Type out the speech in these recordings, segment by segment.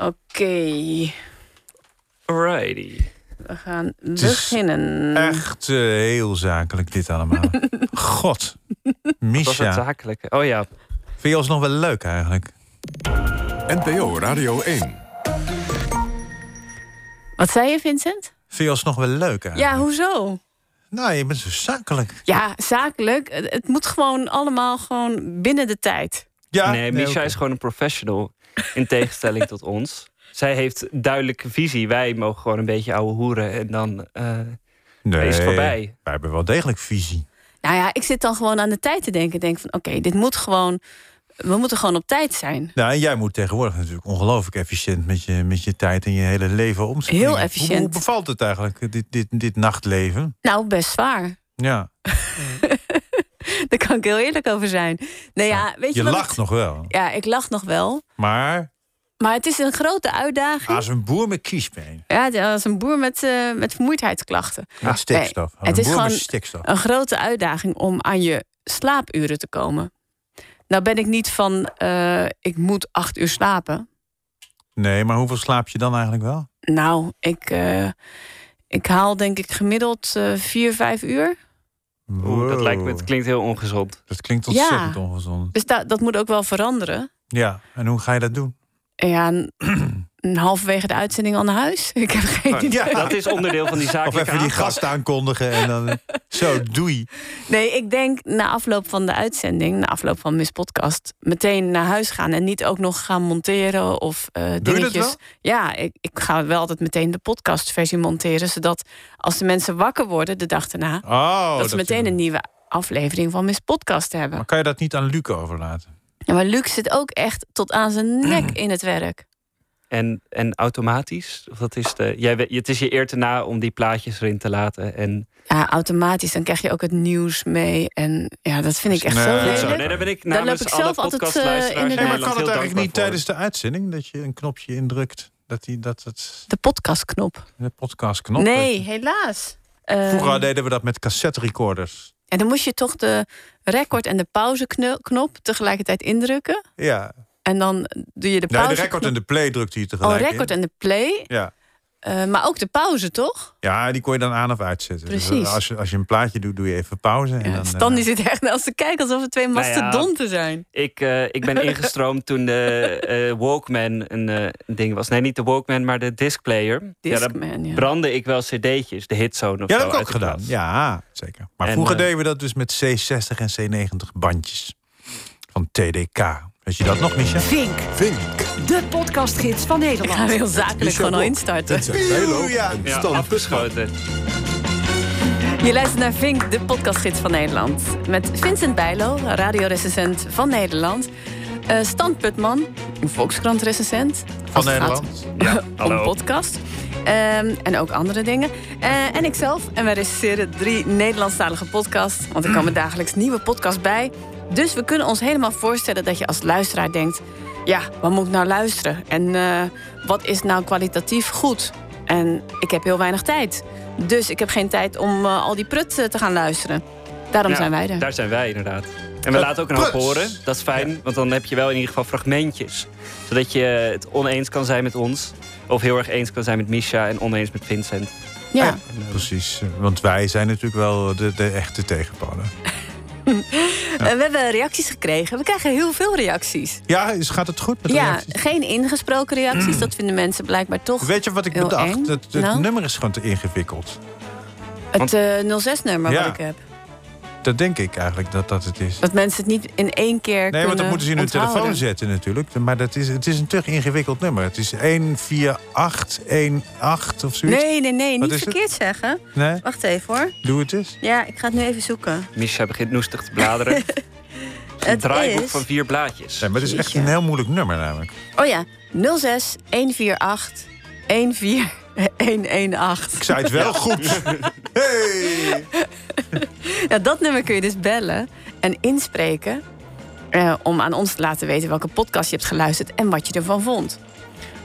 Oké, Alrighty. we gaan is beginnen. Echt eh, heel zakelijk dit allemaal. God. Was het Misha. zakelijke? Oh ja. Vind je ons nog wel leuk eigenlijk? NPO Radio 1. Wat zei je, Vincent? Vind je ons nog wel leuk eigenlijk? Ja, hoezo? Nou, je bent zo zakelijk. Ja, zakelijk. Het, het moet gewoon allemaal gewoon binnen de tijd. Ja, nee, Misha is gewoon een professional. In tegenstelling tot ons. Zij heeft duidelijke visie. Wij mogen gewoon een beetje ouwe hoeren. En dan eh, Nee, is het voorbij. Wij hebben wel degelijk visie. Nou ja, ik zit dan gewoon aan de tijd te denken. Denk van, oké, dit moet gewoon... We moeten gewoon op tijd zijn. Nou, en jij moet tegenwoordig natuurlijk ongelooflijk efficiënt met je, met je tijd en je hele leven omspringen. Heel Hoe- efficiënt. Hoe, bevalt het eigenlijk, dit, dit, dit nachtleven? Nou, best zwaar. Ja, Daar kan ik heel eerlijk over zijn. Nee, ja, weet je, je lacht het- nog wel. Ja, ik lach nog wel. Maar Maar het is een grote uitdaging. als een boer met kiespijn. Ja, als een boer met, eh, met vermoeidheidsklachten. Met stikstof. Het een is gewoon stikstof. een grote uitdaging om aan je slaapuren te komen. Nou ben ik niet van, eh, ik moet acht uur slapen. Nee, maar hoeveel slaap je dan eigenlijk wel? Nou, ik, eh, ik haal denk ik gemiddeld vier, vijf uur. Oeh, dat lijkt me, het klinkt heel ongezond. Dat klinkt Ja. ontzettend ongezond. Dus da- dat moet ook wel veranderen. Ja, en hoe ga je dat doen? En ja, halverwege de uitzending al naar huis. Ik heb geen idee. Ja. Dat is onderdeel van die Of zakelijke even die gast aankondigen en dan... Zo, doei. Nee, ik denk na afloop van de uitzending, na afloop van Miss Podcast, meteen naar huis gaan en niet ook nog gaan monteren of eh dat dingetjes. wel? Ja, ik, ik ga wel altijd meteen de podcastversie monteren, zodat als de mensen wakker worden de dag daarna, Oh, dat ze meteen een nieuwe aflevering van Miss Podcast hebben. Maar kan je dat niet aan Luc overlaten? Ja, maar Luc zit ook echt tot aan zijn nek in het werk. En, en automatisch? Of dat is de, jij, weet- het is je eer te na om die plaatjes erin te laten. En Ja, automatisch, dan krijg je ook het nieuws mee. En ja, dat vind ik echt Nee. zo zo. Nee, daar ben ik Daar loop namens ik alle zelf altijd, eh, podcastluisteraars inderdaad. Nee, maar kan het eigenlijk niet tijdens de uitzending dat je een knopje indrukt? Dat, die, dat het De podcastknop. de podcastknop. Nee, helaas. Eh, Vroeger deden we dat met cassette recorders. En dan moest je toch de record en de pauzeknop tegelijkertijd indrukken. Ja. En dan doe je de Nee, pauze. de record en de play drukte je Oh, tegelijk record in. en de play. Ja. Eh, maar ook de pauze, toch? ja, die kon je dan aan of uitzetten. Dus Precies. als, je, als je een plaatje doet, doe je even pauze. En Ja, dan, Stan die eh, zit echt naar ons te kijken alsof we twee Nou ja. mastodonten zijn. Ik, eh, ik ben ingestroomd toen de eh, Walkman een eh, ding was. Nee, niet de Walkman, maar de discplayer. ja, daar Discman, ja. brandde ik wel cd'tjes, de hitzone of ja, zo. dat heb ik ook de gedaan. Ja, zeker. Maar En, vroeger eh, deden we dat dus met C60 en C90 bandjes. Van TDK. Weet je dat nog, Micha? Vink, Vink. de podcastgids van Ik ga Nederland. heel zakelijk gewoon al instarten. Bijlo Ja. afgeschoten. Je luistert naar Vink, de podcastgids van Nederland. Met Vincent Bijlo, radiorecensent van Nederland. Eh Stan Putman, een Volkskrant-recensent. Van Nederland. Ja, om hallo. podcast. Ehm, en ook andere dingen. Eh, en ikzelf. En wij recenseren drie Nederlandstalige podcasts. Want er komen dagelijks nieuwe podcasts bij. Dus we kunnen ons helemaal voorstellen dat je als luisteraar denkt... ja, wat moet ik nou luisteren? En eh, wat is nou kwalitatief goed? En ik heb heel weinig tijd. Dus ik heb geen tijd om eh, al die prut eh, te gaan luisteren. Daarom Ja, zijn wij er. Daar zijn wij inderdaad. En we laten ook een hoop horen. Dat is fijn, want dan heb je wel in ieder geval fragmentjes. Zodat je het oneens kan zijn met ons. Of heel erg eens kan zijn met Misha en oneens met Vincent. Ja. En, Precies. Want wij zijn natuurlijk wel de, de echte tegenpolen. Eh, we hebben reacties gekregen. We krijgen heel veel reacties. Ja, is, gaat het goed met de Ja, reacties? geen ingesproken reacties. Dat vinden mensen blijkbaar toch Weet je wat ik bedacht? eng. Het, het Nou? nummer is gewoon te ingewikkeld. het eh 06-nummer Ja. wat ik heb. Dat denk ik eigenlijk dat dat het is. Dat mensen het niet in één keer Nee, kunnen want dan moeten ze in hun onthouden. telefoon zetten natuurlijk. Maar dat is, het is een te ingewikkeld nummer. Het is 14818 of zoiets. Nee, nee, nee, Wat niet het? verkeerd zeggen. Nee? Wacht even hoor. Doe het eens. Ja, ik ga het nu even zoeken. Misha begint noestig te bladeren. Het is een Het draaiboek is- van vier blaadjes. Nee, maar het is echt een heel moeilijk nummer namelijk. Oh ja, 06 148 14118. Ik zei het wel goed. Hey! Ja, dat nummer kun je dus bellen en inspreken. eh, om aan ons te laten weten welke podcast je hebt geluisterd en wat je ervan vond.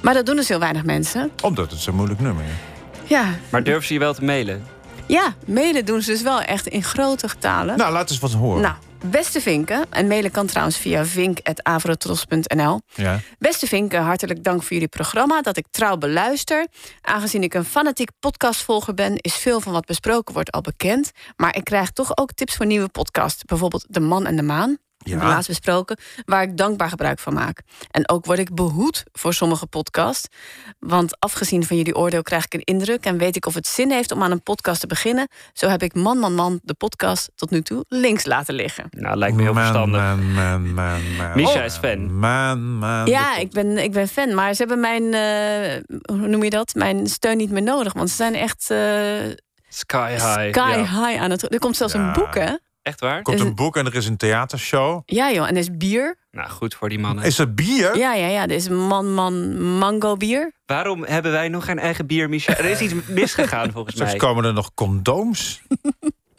Maar dat doen dus heel weinig mensen. Omdat het zo'n moeilijk nummer is. Ja, Maar durven ze je wel te mailen? ja mailen doen ze dus wel echt in grote getalen. Nou, laat eens wat horen. Nou, Beste Vinken, en mailen kan trouwens via vink.avrotros.nl. Ja. Beste Vinken, hartelijk dank voor jullie programma dat ik trouw beluister. Aangezien ik een fanatiek podcastvolger ben, is veel van wat besproken wordt al bekend. Maar ik krijg toch ook tips voor nieuwe podcasts. Bijvoorbeeld De Man en de Maan. Ja. Laatst besproken, waar ik dankbaar gebruik van maak. En ook word ik behoed voor sommige podcasts. Want afgezien van jullie oordeel krijg ik een indruk en weet ik of het zin heeft om aan een podcast te beginnen. Zo heb ik Man Man Man, de podcast, tot nu toe links laten liggen. Nou, lijkt me heel Man, verstandig. Man, man, man, man. Misha is fan. Man, man. Ja, ik ben, ik ben fan, maar ze hebben mijn, eh, hoe noem je dat? Mijn steun niet meer nodig. Want ze zijn echt eh, Sky High. sky Ja. high aan het. Er komt zelfs Ja. een boek, hè? Echt waar? Er komt een boek en er is een theatershow. Ja, joh, en er is bier. Nou, goed voor die mannen. Is er bier? Ja, ja, ja. Er is man, man, mango bier. Waarom hebben wij nog geen eigen bier, Misha? Er is iets misgegaan volgens mij. komen er nog condooms.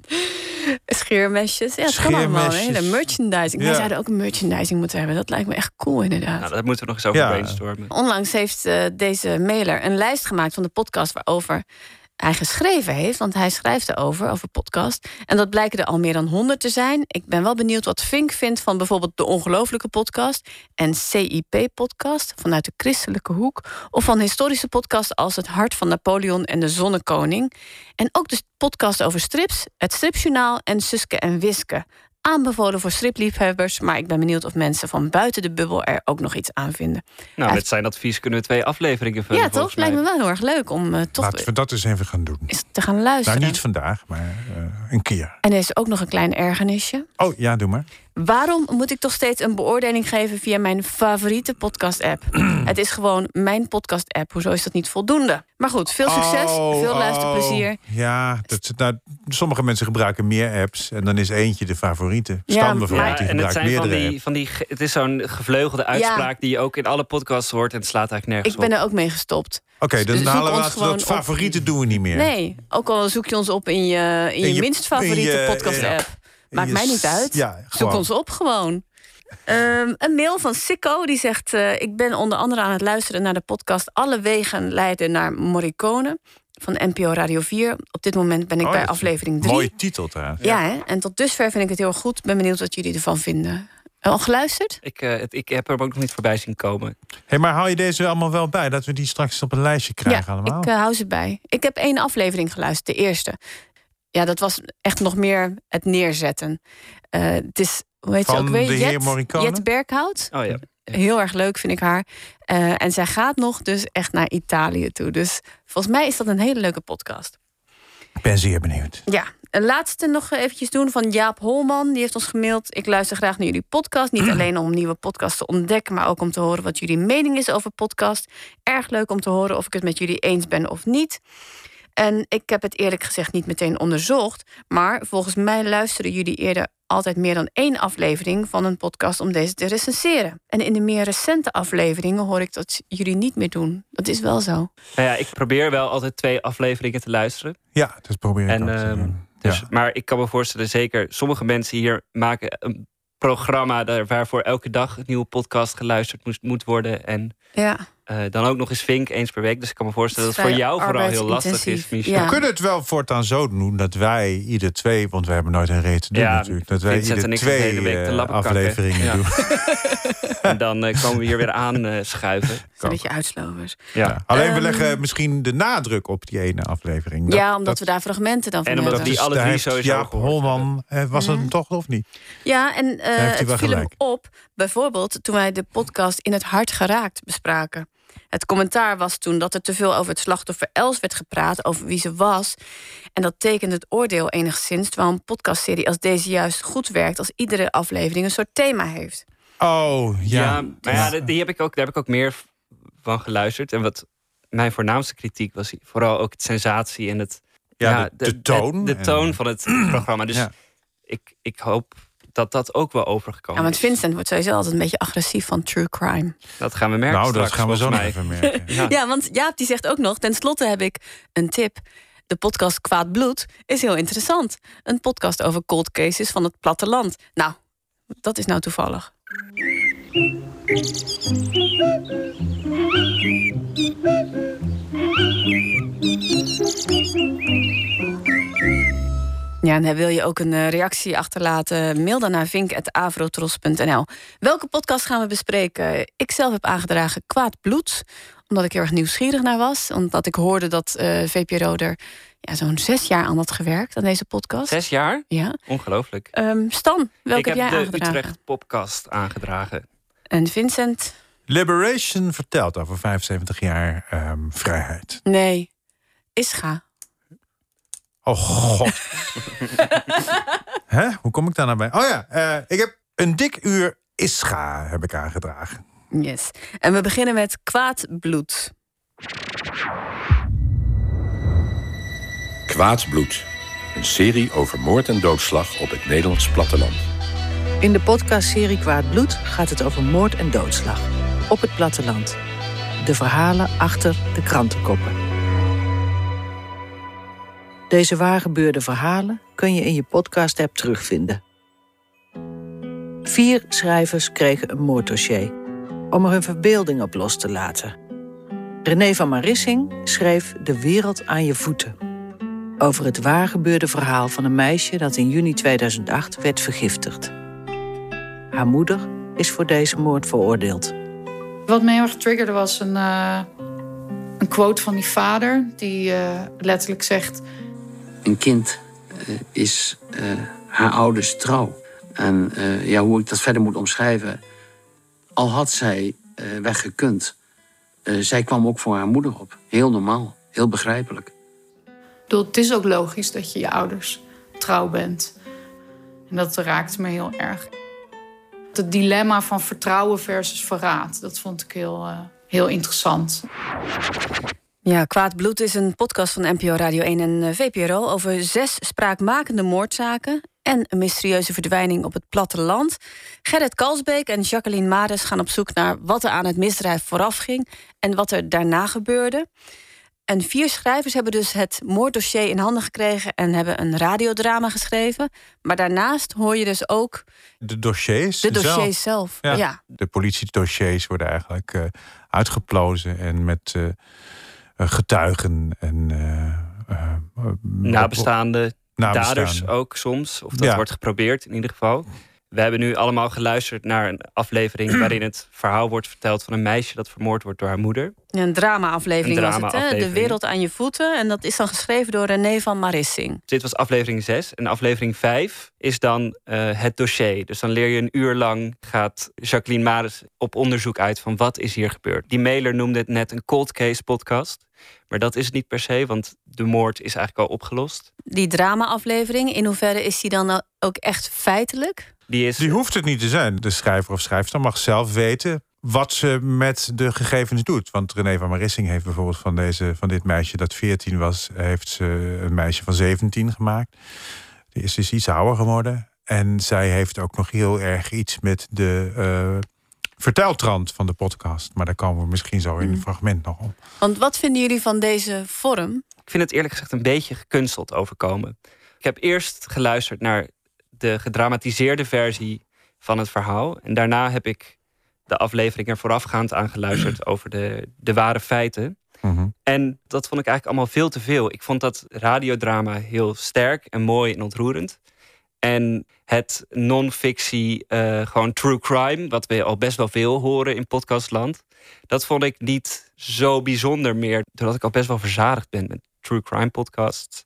Scheermesjes. Ja, het kan allemaal. Hè? De merchandising. Wij Ja. zouden ook een merchandising moeten hebben. Dat lijkt me echt cool, inderdaad. Nou, daar moeten we nog eens over Ja. brainstormen. Onlangs heeft eh, deze mailer een lijst gemaakt van de podcast waarover hij geschreven heeft. Want hij schrijft erover, over podcast. En dat blijken er al meer dan 100 te zijn. Ik ben wel benieuwd wat Fink vindt van bijvoorbeeld de Ongelofelijke Podcast en CIP-podcast vanuit de christelijke hoek. Of van historische podcasts als Het Hart van Napoleon en De Zonnekoning. En ook de podcast over strips, Het Stripjournaal en Suske en Wiske. Aanbevolen voor stripliefhebbers, maar ik ben benieuwd of mensen van buiten de bubbel er ook nog iets aan vinden. Nou, met zijn advies kunnen we twee afleveringen vullen. ja, toch? Lijkt me wel heel erg leuk om eh, toch Laten we dat eens even gaan doen. te gaan luisteren. Nou, niet vandaag, maar eh, een keer. En er is ook nog een klein ergernisje. Oh, ja, doe maar. Waarom moet ik toch steeds een beoordeling geven via mijn favoriete podcast-app? het is gewoon mijn podcast-app. Hoezo is dat niet voldoende? Maar goed, veel succes, Oh, veel oh. luisterplezier. Ja, dat, nou, sommige mensen gebruiken meer apps. En dan is eentje de favoriete. Ja, bijvoorbeeld, die en het gebruikt zijn van meerdere die, apps. van die. Het is zo'n gevleugelde uitspraak die je ook in alle podcasts hoort. En het slaat eigenlijk nergens Ik ben op. er ook mee gestopt. Oké, dan Dus halen we laten op. favoriete doen we niet meer. Nee, ook al zoek je ons op in je, in je, In je- minst favoriete podcast-app. Maakt mij niet uit. Ja, Zoek ons op gewoon. Ehm, een mail van Sikko die zegt: eh, Ik ben onder andere aan het luisteren naar de podcast Alle Wegen leiden naar Morricone van NPO Radio 4. Op dit moment ben ik Oh, bij aflevering 3. Mooie titel trouwens. Ja, hè? en tot dusver vind ik het heel goed. Ben benieuwd wat jullie ervan vinden. Al geluisterd? Ik, eh, ik heb er ook nog niet voorbij zien komen. Hey, maar hou je deze allemaal wel bij? Dat we die straks op een lijstje krijgen ja, allemaal? ik eh, hou ze bij. Ik heb één aflevering geluisterd, de eerste. Ja, dat was echt nog meer het neerzetten. Eh, het is, hoe heet ze ook weer? de heer Jet? Jet Berghout. Oh ja. Heel erg leuk vind ik haar. Eh, en zij gaat nog dus echt naar Italië toe. Dus volgens mij is dat een hele leuke podcast. Ik ben zeer benieuwd. Ja, een laatste nog eventjes doen van Jaap Holman. Die heeft ons gemaild. Ik luister graag naar jullie podcast. Niet alleen om nieuwe podcasts te ontdekken... maar ook om te horen wat jullie mening is over podcast. Erg leuk om te horen of ik het met jullie eens ben of niet. En ik heb het eerlijk gezegd niet meteen onderzocht... maar volgens mij luisteren jullie eerder altijd meer dan één aflevering... van een podcast om deze te recenseren. En in de meer recente afleveringen hoor ik dat jullie niet meer doen. Dat is wel zo. Nou ja, ik probeer wel altijd twee afleveringen te luisteren. Ja, dat probeer ik En, te ehm, doen. Dus, Ja. Maar ik kan me voorstellen, zeker sommige mensen hier maken een programma daar- waarvoor elke dag een nieuwe podcast geluisterd moest, moet worden. En Ja. Eh, dan ook nog eens Vink eens per week. Dus ik kan me voorstellen dat Het voor jou vooral heel lastig is, arbeidsintensief. Michel. Ja. We kunnen het wel voortaan zo doen dat wij ieder twee, want we hebben nooit een reet te doen Ja, natuurlijk, dat wij Vincent ieder twee week eh, afleveringen Ja. doen. En dan eh, komen we hier weer aan eh, schuiven. Een beetje uitslovers. Ja. Ja. Alleen we Ehm, leggen misschien de nadruk op die ene aflevering. Dat- ja, omdat dat- we daar fragmenten dan van En omdat die alle daar drie sowieso Jaap Holman, was het Mhm. hem toch of niet? Ja, en eh, het viel hem op, bijvoorbeeld toen wij de podcast In het Hart Geraakt bespraken. Het commentaar was toen dat er te veel over het slachtoffer Els werd gepraat, over wie ze was. En dat tekent het oordeel enigszins, terwijl een podcastserie als deze juist goed werkt als iedere aflevering een soort thema heeft. Oh, ja. Ja, maar ja, die- die heb ik ook, daar heb ik ook meer van geluisterd. En wat mijn voornaamste kritiek was vooral ook het sensatie en het... Ja, de- de toon De, toon van het programma. Dus Ja. ik, ik hoop dat dat ook wel overgekomen Ja, want is. Vincent wordt sowieso altijd een beetje agressief van true crime. Dat gaan we merken nou, dat straks, gaan we zo nog even merken. Ja. Ja, want Jaap die zegt ook nog, ten slotte heb ik een tip. De podcast Kwaad Bloed is heel interessant. Een podcast over cold cases van het platteland. Nou, dat is nou toevallig. Ja, en wil je ook een eh, reactie achterlaten? Mail dan naar vink.avrotros.nl. Welke podcast gaan we bespreken? Ik zelf heb aangedragen Kwaad Bloed. Omdat ik heel erg nieuwsgierig naar was. Omdat ik hoorde dat uh, VPRO er ja, zo'n zes jaar aan had gewerkt, aan deze podcast. Zes jaar? Ja. Ongelooflijk. Um, Stan, welke heb jij de aangedragen? Utrecht Popcast aangedragen. En Vincent? Liberation vertelt over 75 jaar um, vrijheid. Nee, Ischa. Oh god. Hè? Hoe kom ik daar nou bij? Oh ja, uh, ik heb een dik uur Ischa heb ik aangedragen. Yes. En we beginnen met Kwaad Bloed. Kwaad Bloed. Een serie over moord en doodslag op het Nederlands platteland. In de podcastserie Kwaad Bloed gaat het over moord en doodslag. Op het platteland. De verhalen achter de krantenkoppen. Deze waargebeurde verhalen kun je in je podcast-app terugvinden. Vier schrijvers kregen een moorddossier om er hun verbeelding op los te laten. René van Marissing schreef De wereld aan je voeten. Over het waargebeurde verhaal van een meisje dat in juni 2008 werd vergiftigd. Haar moeder is voor deze moord veroordeeld. Wat mij heel erg triggerde was een, uh, een quote van die vader, die uh, letterlijk zegt: Een kind uh, is haar ouders trouw. En ja, hoe ik dat verder moet omschrijven. Al had zij weggekund, zij kwam ook voor haar moeder op. Heel normaal, heel begrijpelijk. Bedoel, het is ook logisch dat je je ouders trouw bent. En dat raakt me heel erg het dilemma van vertrouwen versus verraad. Dat vond ik heel, heel interessant. Ja, Kwaad Bloed is een podcast van NPO Radio 1 en eh, VPRO... over zes spraakmakende moordzaken en een mysterieuze verdwijning op het platteland. Gerrit Kalsbeek en Jacqueline Mares gaan op zoek naar wat er aan het misdrijf vooraf ging... en wat er daarna gebeurde. En vier schrijvers hebben dus het moorddossier in handen gekregen en hebben een radiodrama geschreven. Maar daarnaast hoor je dus ook. De dossiers? De dossiers zelf. Ja. ja. De politiedossiers worden eigenlijk uh, uitgeplozen en met uh, getuigen en. Uh, nabestaande, daders ook soms. Of dat ja. wordt geprobeerd in ieder geval. We hebben nu allemaal geluisterd naar een aflevering waarin het verhaal wordt verteld van een meisje dat vermoord wordt door haar moeder. Een drama-aflevering was het, hè? De wereld aan je voeten. En dat is dan geschreven door René van Marissing. Dit was aflevering 6. En aflevering 5 is dan uh, het dossier. Dus dan leer je een uur lang, gaat Jacqueline Maris op onderzoek uit van wat is hier gebeurd. Die mailer noemde het net een cold case podcast. Maar dat is het niet per se, want de moord is eigenlijk al opgelost. Die drama-aflevering, in hoeverre is die dan ook echt feitelijk? Die, is... die hoeft het niet te zijn. De schrijver of schrijfster mag zelf weten wat ze met de gegevens doet. Want René van Marissing heeft bijvoorbeeld van, deze, van dit meisje dat 14 was, heeft ze een meisje van 17 gemaakt. Die is dus iets ouder geworden. En zij heeft ook nog heel erg iets met de uh, verteltrand van de podcast. Maar daar komen we misschien zo in een fragment nog op. Want wat vinden jullie van deze vorm? Ik vind het eerlijk gezegd een beetje gekunsteld overkomen. Ik heb eerst geluisterd naar de gedramatiseerde versie van het verhaal. En daarna heb ik de aflevering er voorafgaand aan geluisterd over de, de ware feiten. Mhm. En dat vond ik eigenlijk allemaal veel te veel. Ik vond dat radiodrama heel sterk en mooi en ontroerend. En het non-fictie, uh, gewoon true crime, wat we al best wel veel horen in podcastland. Dat vond ik niet zo bijzonder meer, doordat ik al best wel verzadigd ben met true crime podcasts.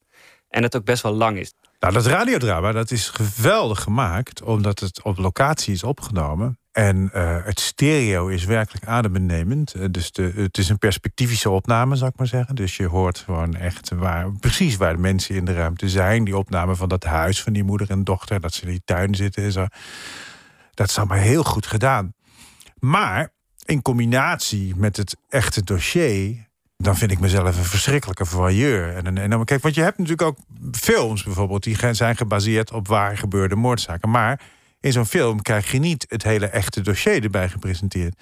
En het ook best wel lang is. Nou, dat radiodrama dat is geweldig gemaakt, omdat het op locatie is opgenomen. En uh, het stereo is werkelijk adembenemend. Uh, dus de, het is een perspectivische opname, zou ik maar zeggen. Dus je hoort gewoon echt waar, precies waar de mensen in de ruimte zijn. Die opname van dat huis van die moeder en dochter, dat ze in die tuin zitten en zo. Dat is allemaal heel goed gedaan. Maar in combinatie met het echte dossier dan vind ik mezelf een verschrikkelijke voyeur. En, en, en, kijk, want je hebt natuurlijk ook films bijvoorbeeld... die zijn gebaseerd op waar gebeurde moordzaken. Maar in zo'n film krijg je niet het hele echte dossier erbij gepresenteerd.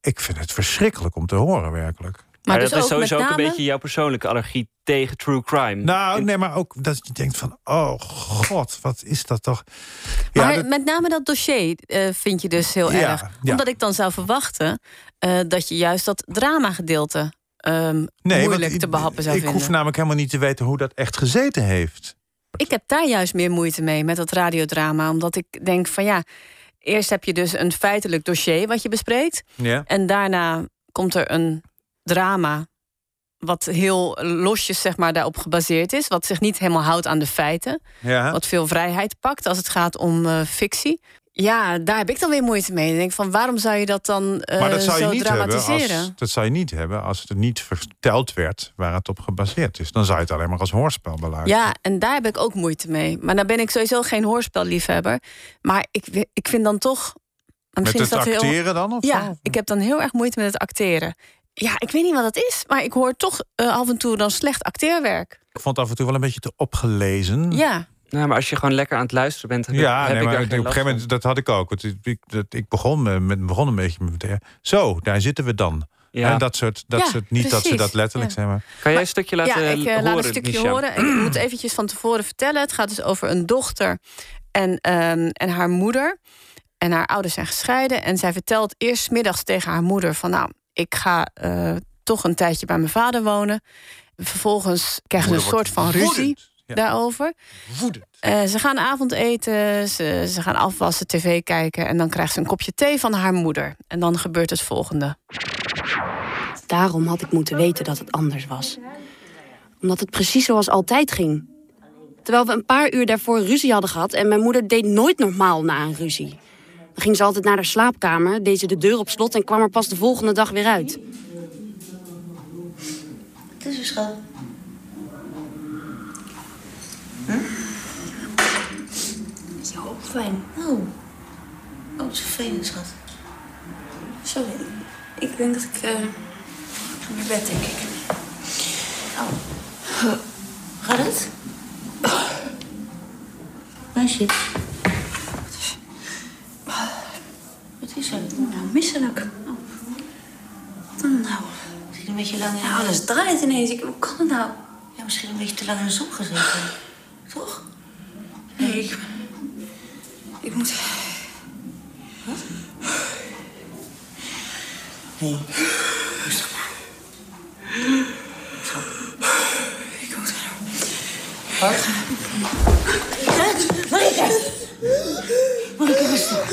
Ik vind het verschrikkelijk om te horen, werkelijk. Maar, dus dat is sowieso ook een beetje jouw persoonlijke allergie tegen true crime. Nou, nee, maar ook dat je denkt van... oh god, wat is dat toch... Ja, maar met name dat dossier uh, vind je dus heel Ja, erg. ja. Omdat ik dan zou verwachten... eh, dat je juist dat drama-gedeelte ehm, Nee, moeilijk te behappen zou ik vinden. hoef namelijk helemaal niet te weten hoe dat echt gezeten heeft. Ik heb daar juist meer moeite mee met dat radiodrama. Omdat ik denk van ja, eerst heb je dus een feitelijk dossier wat je bespreekt. Ja. En daarna komt er een drama wat heel losjes zeg maar, daarop gebaseerd is. Wat zich niet helemaal houdt aan de feiten. Ja. Wat veel vrijheid pakt als het gaat om eh, fictie. Ja, daar heb ik dan weer moeite mee. Ik denk van waarom zou je dat dan eh, maar dat zou je zo niet dramatiseren? als, dat zou je niet hebben als het niet verteld werd waar het op gebaseerd is. Dan zou je het alleen maar als hoorspel beluisteren. Ja, en daar heb ik ook moeite mee. Maar dan ben ik sowieso geen hoorspelliefhebber. Maar ik, ik vind dan toch. Met Misschien het is dat heel. acteren dan? Of Ja, ik heb dan heel erg moeite met het acteren. Ja, ik weet niet wat dat is, maar ik hoor toch eh, af en toe dan slecht acteerwerk. Ik vond het af en toe wel een beetje te opgelezen. Ja, Nou, maar als je gewoon lekker aan het luisteren bent, dan Ja, heb nee, ik maar op een gegeven moment, dat had ik ook. Want ik, dat, ik begon, me- met, begon een beetje met... eh, Zo, daar zitten we dan. Ja. En dat soort, dat Ja, soort niet dat ze dat letterlijk Ja. zeggen. Maar, Kan jij een stukje laten ja ik eh, horen, laat een stukje horen. Ik moet eventjes van tevoren vertellen. Het gaat dus over een dochter en, ehm, en haar moeder. En haar ouders zijn gescheiden. En zij vertelt eerst middags tegen haar moeder van... nou, ik ga eh, toch een tijdje bij mijn vader wonen. Vervolgens krijgen ze een soort van ruzie woedend. Ja. daarover. Woedend. Eh, ze gaan avondeten, ze, ze gaan afwassen, tv kijken... en dan krijgt ze een kopje thee van haar moeder. En dan gebeurt het volgende. Daarom had ik moeten weten dat het anders was. Omdat het precies zoals altijd ging. Terwijl we een paar uur daarvoor ruzie hadden gehad en mijn moeder deed nooit normaal na een ruzie. Dan ging ze altijd naar haar slaapkamer, deed ze de deur op slot en kwam er pas de volgende dag weer uit. Het is een schat. Zo fijn. Oh. Oh, het is vervelend, schat. Sorry. Ik denk dat ik. eh, ga naar bed, denk ik. Oh. Gaat het? Meisje. Wat is er? Nou, misselijk. Oh. Wat dan nou? Misschien een beetje lang in Ja, alles draait ineens. Ik, hoe kan het nou? Ja, misschien een beetje te lang in de zon gezeten. Toch? Nee, ik. Ik moet. Nee. Rustig maar. Zo. Ik moet. Wat? Marike! Marike, rustig.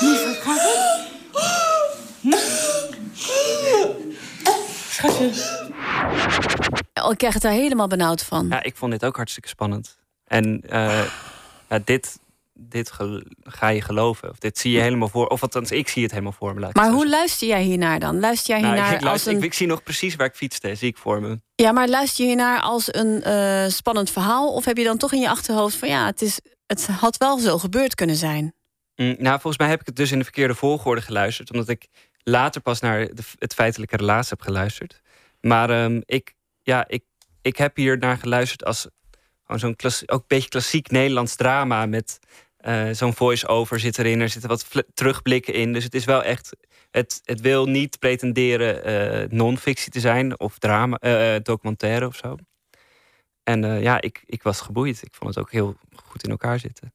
Lief, wat gaat het? Schatje. Oh, ik krijg het daar helemaal benauwd van. Ja, ik vond dit ook hartstikke spannend. En eh, ja, dit, dit ga je geloven. Of dit zie je helemaal voor. Of althans, ik zie het helemaal voor me. Maar hoe luister jij hiernaar dan? Luister jij Nou, hiernaar ik, als een... ik, ik zie nog precies waar ik fietste, zie ik voor me. Ja, maar luister je hiernaar als een eh, spannend verhaal? Of heb je dan toch in je achterhoofd van ja, het, is, het had wel zo gebeurd kunnen zijn? Mm, nou, volgens mij heb ik het dus in de verkeerde volgorde geluisterd. Omdat ik later pas naar de, het feitelijke relaas heb geluisterd. Maar ehm, ik, ja, ik, ik heb hier naar geluisterd als gewoon zo'n ook een beetje klassiek Nederlands drama. Met eh, zo'n voice-over zit erin. Er zitten wat terugblikken in. Dus het is wel echt. Het, het wil niet pretenderen eh non-fictie te zijn. Of drama, eh, documentaire of zo. En ja, ik, ik was geboeid. Ik vond het ook heel goed in elkaar zitten.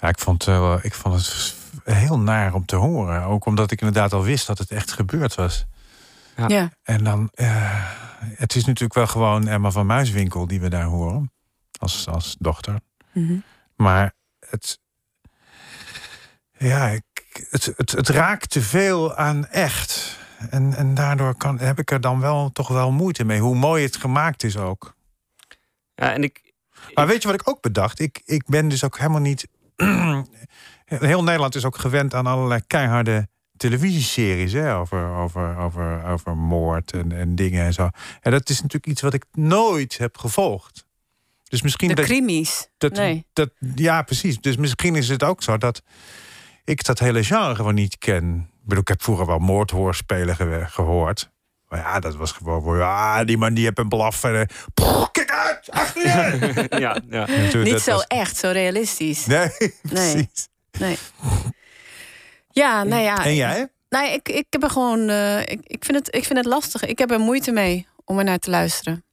ja, ik, vond, ik vond het heel naar om te horen. Ook omdat ik inderdaad al wist dat het echt gebeurd was. Ja. Ja. En dan, eh, het is natuurlijk wel gewoon Emma van Muiswinkel die we daar horen. Als, als dochter. Mhm. Maar het, ja, ik, het, het, het raakt te veel aan echt. En, en daardoor kan, heb ik er dan wel toch wel moeite mee. Hoe mooi het gemaakt is ook. Ja, en ik, Maar weet je wat ik ook bedacht? Ik, ik ben dus ook helemaal niet. Heel Nederland is ook gewend aan allerlei keiharde televisieseries hè, over, over, over, over moord en, en dingen en zo. En dat is natuurlijk iets wat ik nooit heb gevolgd. Dus misschien De dat, crimies. dat, nee. dat, ja, precies. Dus misschien is het ook zo dat ik dat hele genre gewoon niet ken. Ik bedoel, ik heb vroeger wel moordhoorspelen ge- gehoord. Maar ja, dat was gewoon voor, ja, die man die heeft een blaf. En, eh, kijk uit, achter je! ja, ja. Niet zo was- echt, zo realistisch. Nee, Nee. precies. Nee. Ja, nou ja. En jij? Nee, ik, ik heb er gewoon. eh, ik, ik, vind het, ik vind het lastig. Ik heb er moeite mee om er naar te luisteren.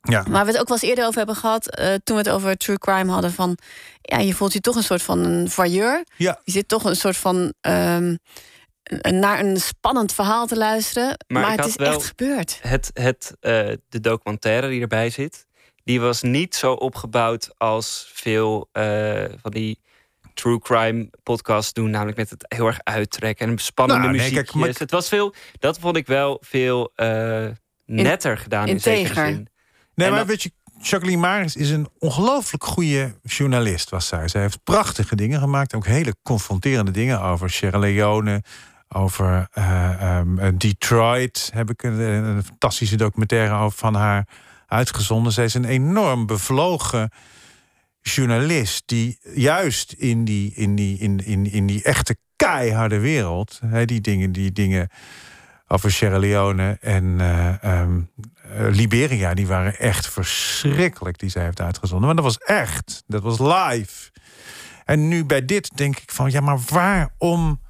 Ja. Waar we het ook wel eens eerder over hebben gehad, eh, toen we het over true crime hadden, van ja, je voelt je toch een soort van een voyeur. Ja. Je zit toch een soort van ehm, naar een spannend verhaal te luisteren. Maar, het is echt gebeurd. Het, het, eh, de documentaire die erbij zit, die was niet zo opgebouwd als veel eh, van die true crime podcasts doen, namelijk met het heel erg uittrekken en spannende Nou, nee, muziekjes. kijk, maar- Het was veel, dat vond ik wel veel eh, netter gedaan in zekere integer. zin. Nee, En maar dat- weet je, Jacqueline Maris is een ongelooflijk goede journalist, was zij. Zij heeft prachtige dingen gemaakt, ook hele confronterende dingen over Sierra Leone, over eh, ehm, eh, Detroit. Heb ik een, een fantastische documentaire over van haar uitgezonden. Zij is een enorm bevlogen journalist die juist in die, in die, in, in, in die echte keiharde wereld, hè, die dingen, die dingen over Sierra Leone en eh, ehm, eh, Liberia, die waren echt verschrikkelijk die zij heeft uitgezonden. Maar dat was echt, dat was live. En nu bij dit denk ik van, ja, maar waarom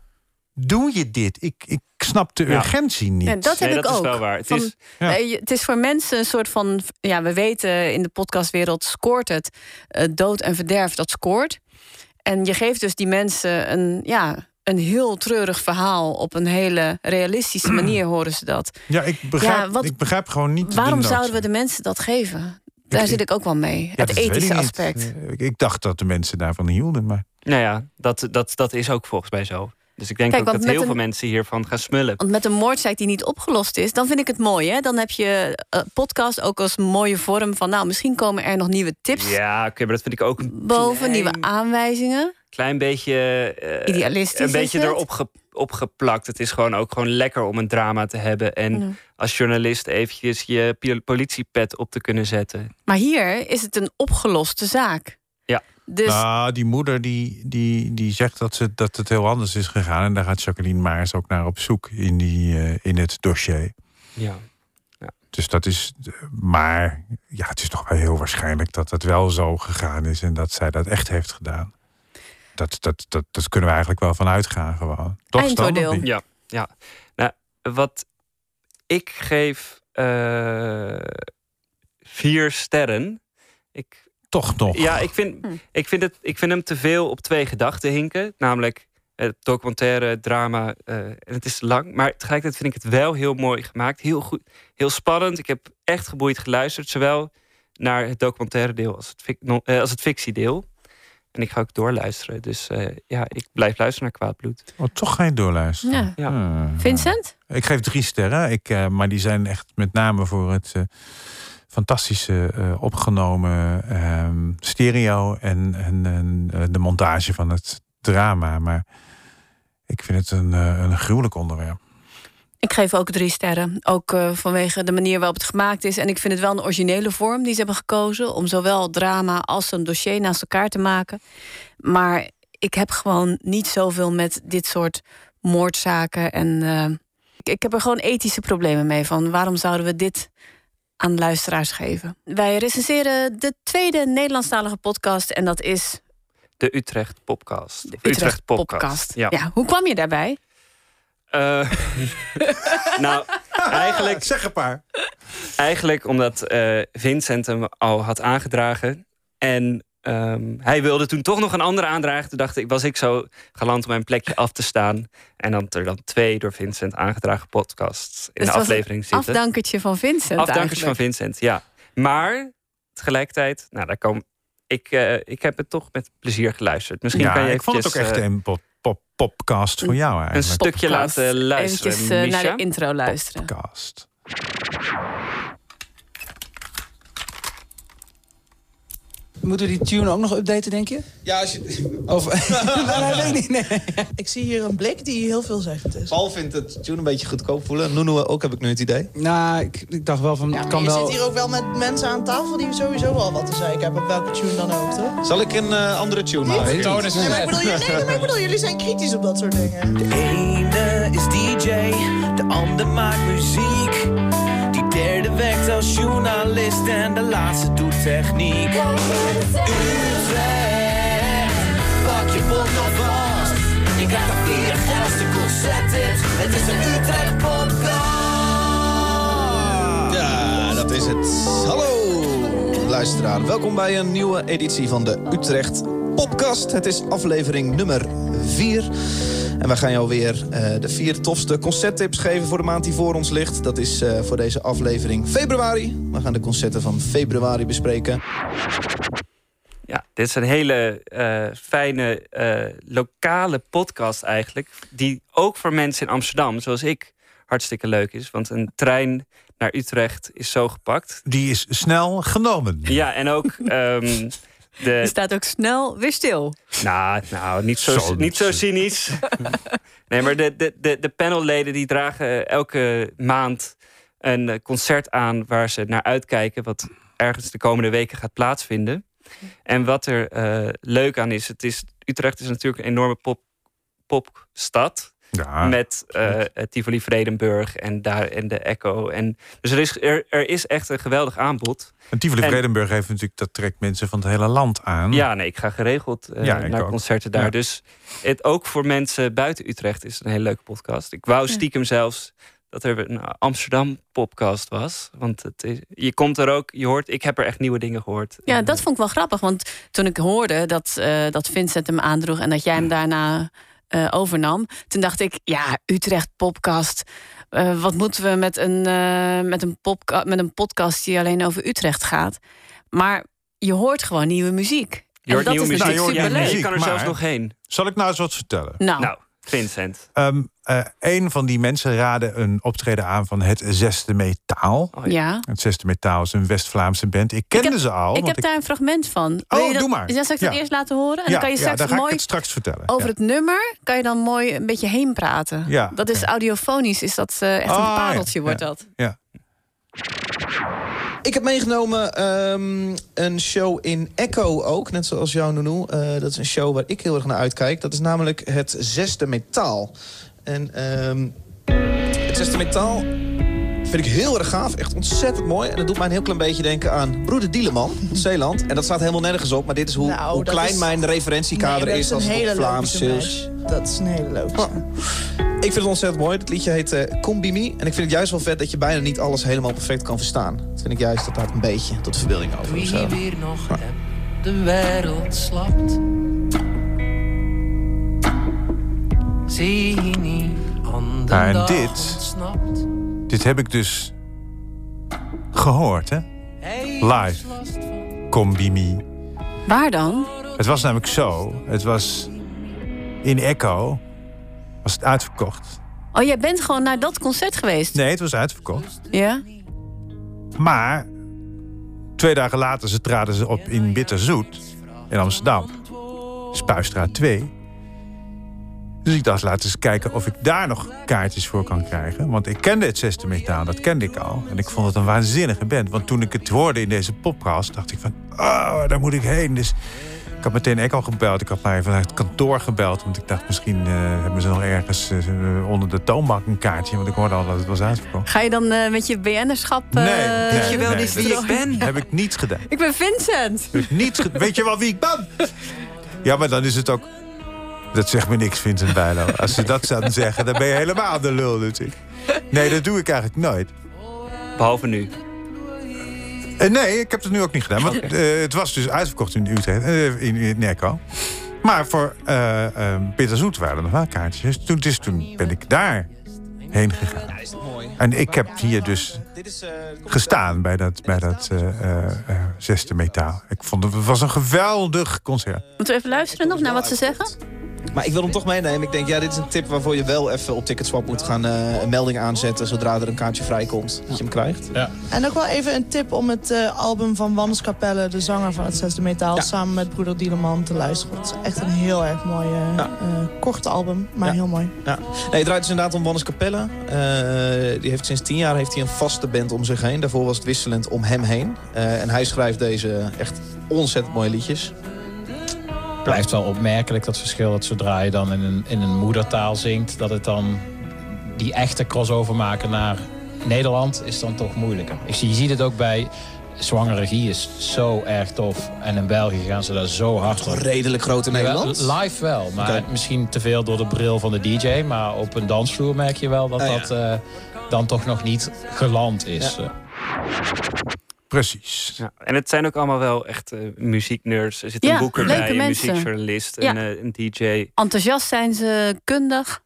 doe je dit? Ik, ik snap de Ja. urgentie niet. Ja, dat heb Nee, ik dat is ook. wel waar. Het Van, is- Ja. eh, het is voor mensen een soort van... Ja, we weten in de podcastwereld scoort het. eh, dood en verderf, dat scoort. En je geeft dus die mensen een, ja, een heel treurig verhaal... op een hele realistische manier horen ze dat. Ja, ik begrijp, Ja, wat- ik begrijp gewoon niet. Waarom zouden we de mensen dat geven? Daar Ik- zit ik ook wel mee. Ja, het ethische aspect. Eh, Ik, ik dacht dat de mensen daarvan hielden, maar Nou ja, dat, dat, dat is ook volgens mij zo. Dus ik denk Kijk, ook dat heel een- veel mensen hiervan gaan smullen. Want met een moordzaak die niet opgelost is, dan vind ik het mooi. Hè? Dan heb je eh, podcast ook als mooie vorm van... nou, misschien komen er nog nieuwe tips Ja, oké, maar dat vind ik ook boven, klein- nieuwe aanwijzingen. klein beetje... eh, Idealistisch Een beetje erop ge- opgeplakt. Het is gewoon ook gewoon lekker om een drama te hebben. En Ja. als journalist eventjes je politiepet op te kunnen zetten. Maar hier is het een opgeloste zaak. Ja. Dus Nou, die moeder die, die, die zegt dat, ze, dat het heel anders is gegaan. En daar gaat Jacqueline Maars ook naar op zoek in, die, eh, in het dossier. Ja. Dus dat is. Maar ja, het is toch wel heel waarschijnlijk dat het wel zo gegaan is. En dat zij dat echt heeft gedaan. Dat, dat, dat, dat kunnen we eigenlijk wel van uitgaan gewoon. Toch, Eindoordeel. Ja, ja. Nou, wat ik geef eh, vier sterren. Ik, Toch nog. ja, ik vind, Hm. ik, vind het, ik vind hem te veel op twee gedachten hinken. Namelijk het documentaire, drama. eh, en het is lang. Maar tegelijkertijd vind ik het wel heel mooi gemaakt. Heel goed, heel spannend. Ik heb echt geboeid geluisterd. Zowel naar het documentaire deel als het, eh, als het fictiedeel. En ik ga ook doorluisteren. Dus eh, ja, ik blijf luisteren naar Kwaad Bloed. Oh, toch ga je doorluisteren. ja. Ja. Hmm. Vincent? Ik geef drie sterren. Ik, eh, maar die zijn echt met name voor het eh, fantastische eh, opgenomen ehm, stereo en, en, en, eh, de montage van het drama. Maar ik vind het een, eh, een gruwelijk onderwerp. Ik geef ook drie sterren. Ook vanwege de manier waarop het gemaakt is. En ik vind het wel een originele vorm die ze hebben gekozen. Om zowel drama als een dossier naast elkaar te maken. Maar ik heb gewoon niet zoveel met dit soort moordzaken. En ik, ik heb er gewoon ethische problemen mee. Van waarom zouden we dit aan luisteraars geven? Wij recenseren de tweede Nederlandstalige podcast. En dat is De Utrecht Popcast. de Utrecht. Podcast. Ja. Ja, hoe kwam je daarbij? Eh, nou, eigenlijk, Zeg een paar. eigenlijk omdat eh, Vincent hem al had aangedragen. En ehm, hij wilde toen toch nog een andere aandragen. Toen dacht ik, was ik zo galant om mijn plekje af te staan. En dan er dan twee door Vincent aangedragen podcasts in Dus de een aflevering zitten. Afdankertje van Vincent Afdankers van. Vincent, ja. Maar tegelijkertijd, nou, daar kom ik. eh, ik heb het toch met plezier geluisterd. Misschien Ja, kan je ik vond het ook echt eh, een pop, pop, popcast voor jou een eigenlijk. stukje Podcast. laten luisteren. Eventjes eh, naar de intro luisteren. Popcast. Moeten we die tune ook nog updaten, denk je? Ja, als je... Of... nee, nee, weet niet, nee. Ik zie hier een blik die heel veelzeggend is. Paul vindt het tune een beetje goedkoop voelen. Nunu ook, heb ik nu het idee. Nou, ik, ik dacht wel van, Ja, kan je wel... zit hier ook wel met mensen aan tafel die sowieso wel wat te zeggen hebben. Op welke tune dan ook, toch? Zal ik een eh, andere tune maken? Nee, maar ik bedoel, nee, maar ik bedoel, jullie zijn kritisch op dat soort dingen. De ene is DJ, de ander maakt muziek. Als journalist en de laatste doet techniek. Utrecht, pak je pot nog vast. Je krijgt er vier geilste concerttips. Het is een Utrecht podcast. Ja, dat is het. Hallo, luisteraar. Welkom bij een nieuwe editie van de Utrecht Podcast. Het is aflevering nummer 4. En we gaan jou weer eh, de vier tofste concerttips geven voor de maand die voor ons ligt. Dat is eh, voor deze aflevering februari. We gaan de concerten van februari bespreken. Ja, dit is een hele eh, fijne eh, lokale podcast eigenlijk. Die ook voor mensen in Amsterdam, zoals ik, hartstikke leuk is. Want een trein naar Utrecht is zo gepakt. Die is snel genomen. Ja, en ook... ehm, De, staat ook snel weer stil. nou, nou, niet zo, Zo niet zo cynisch. nee, maar de, de, de, de panelleden die dragen elke maand een eh, concert aan... waar ze naar uitkijken wat ergens de komende weken gaat plaatsvinden. En wat er eh, leuk aan is, het is... Utrecht is natuurlijk een enorme pop, popstad. Ja, met eh Tivoli Vredenburg en, daar, en de Echo. En, dus er is, er, er is echt een geweldig aanbod. en Tivoli en- Vredenburg heeft natuurlijk, dat trekt mensen van het hele land aan. Ja, nee, ik ga geregeld eh, Ja, ik naar ook. concerten daar. Ja. Dus het, ook voor mensen buiten Utrecht is het een hele leuke podcast. Ik wou stiekem zelfs dat er een Amsterdam podcast was. Want het is, je komt er ook, je hoort, ik heb er echt nieuwe dingen gehoord. Ja, dat vond ik wel grappig. Want toen ik hoorde dat, eh, dat Vincent hem aandroeg en dat jij hem daarna eh, overnam, toen dacht ik, ja, Utrecht podcast. eh, wat moeten we met een, eh, met, een met een podcast die alleen over Utrecht gaat? Maar je hoort gewoon nieuwe muziek. Je hoort en dat nieuwe is muziek. superleuk. je kan er maar- zelfs nog heen. Zal ik nou eens wat vertellen? Nou, Nou, Vincent. Ehm, eh, een van die mensen raadde een optreden aan van het Zesde Metaal. Oh, ja. Het Zesde Metaal is een West-Vlaamse band. Ik kende heb- ze al. ik heb daar een fragment van. Oh, Wil je dat, doe maar. Ja, zal ik dat Ja. eerst laten horen? En ja, dan kan je ja, straks dan ga ik mooi het straks vertellen. over Ja. het nummer kan je dan mooi een beetje heen praten. Ja, dat is ja. audiofonisch, is dat eh, echt een Ah, pareltje ja, wordt ja. dat. Ja. Ik heb meegenomen ehm, een show in Echo ook, net zoals jou, Nounou. Eh, dat is een show waar ik heel erg naar uitkijk. Dat is namelijk het Zesde Metaal. En ehm, het Zesde Metaal vind ik heel erg gaaf. Echt ontzettend mooi. En dat doet mij een heel klein beetje denken aan Broeder Dieleman, Zeeland. En dat staat helemaal nergens op. Maar dit is hoe, Nou, hoe klein is- mijn referentiekader Nee, is als een het op Vlaams is. Dat is een hele logische. Ik vind het ontzettend mooi. Het liedje heet eh Combi Me. En ik vind het juist wel vet dat je bijna niet alles helemaal perfect kan verstaan. Dat vind ik juist dat daar een beetje tot verbeelding over zo. Wie weer nog hebt, de wereld slapt. Zie je niet aan de Nou, en dit- ontsnapt. Dit heb ik dus gehoord, hè? Live. Combi Me. Waar dan? Het was namelijk zo. Het was in Echo. Was het uitverkocht. Oh, jij bent gewoon naar dat concert geweest? Nee, het was uitverkocht. Ja? Maar twee dagen later ze traden ze op in Bitterzoet in Amsterdam. Spuistraat 2. Dus ik dacht, laten we eens kijken of ik daar nog kaartjes voor kan krijgen. Want ik kende het Zesde Metaal, dat kende ik al. En ik vond het een waanzinnige band. Want toen ik het hoorde in deze podcast, dacht ik van... Oh, daar moet ik heen. Dus ik had meteen Echo gebeld. Ik had even naar het kantoor gebeld. Want ik dacht, misschien eh, hebben ze nog ergens eh, onder de toonbank een kaartje. Want ik hoorde al dat het was uitverkocht. Ga je dan eh, met je BN'erschap... eh, nee, je wel niet wie ik ben? Heb ik niet gedaan. Ik ben Vincent. Heb ik niet ge- Weet je wel wie ik ben? Ja, maar dan is het ook... Dat zegt me niks, Vincent Bijlo. Als ze dat zouden zeggen, dan ben je helemaal de lul natuurlijk. Nee, dat doe ik eigenlijk nooit. Behalve nu. Eh, nee, ik heb het nu ook niet gedaan. Want eh, het was dus uitverkocht in Utrecht, eh, in, in. Maar voor eh eh, Peter Zoet waren er nog wel kaartjes. Dus toen, dus toen ben ik daar heen gegaan. En ik heb hier dus gestaan bij dat, bij dat eh, eh, eh, zesde metaal. Ik vond het, het was een geweldig concert. Moeten we even luisteren nog naar wat ze zeggen? Maar ik wil hem toch meenemen. Ik denk, ja, dit is een tip waarvoor je wel even op Ticketswap moet gaan eh, een melding aanzetten... zodra er een kaartje vrijkomt, dat je hem krijgt. Ja. En ook wel even een tip om het eh, album van Wannes Capelle, de zanger van het Zesde Metaal, samen met broeder Dieleman te luisteren. Het is echt een heel erg mooi, eh, eh, korte album, maar Ja. heel mooi. Ja. Nee, het draait dus inderdaad om Wannes Capelle. Eh, die heeft sinds tien jaar heeft hij een vaste band om zich heen. Daarvoor was het wisselend om hem heen. Eh, en hij schrijft deze echt ontzettend mooie liedjes. Blijft wel opmerkelijk dat verschil dat zodra je dan in een, in een moedertaal zingt, dat het dan die echte crossover maken naar Nederland is dan toch moeilijker. Ik zie, je ziet het ook bij Zwangere Regie is zo erg tof. En in België gaan ze daar zo hard op. Redelijk groot in Nederland. Live wel, maar misschien te veel door de bril van de DJ. Maar op een dansvloer merk je wel dat Ah, ja. dat eh, dan toch nog niet geland is. Ja. Precies. Ja, en het zijn ook allemaal wel echt uh, muzieknerds. Er zit een Ja, boeker bij, een muziekjournalist, Ja. een, eh, een DJ. Enthousiast zijn ze, kundig.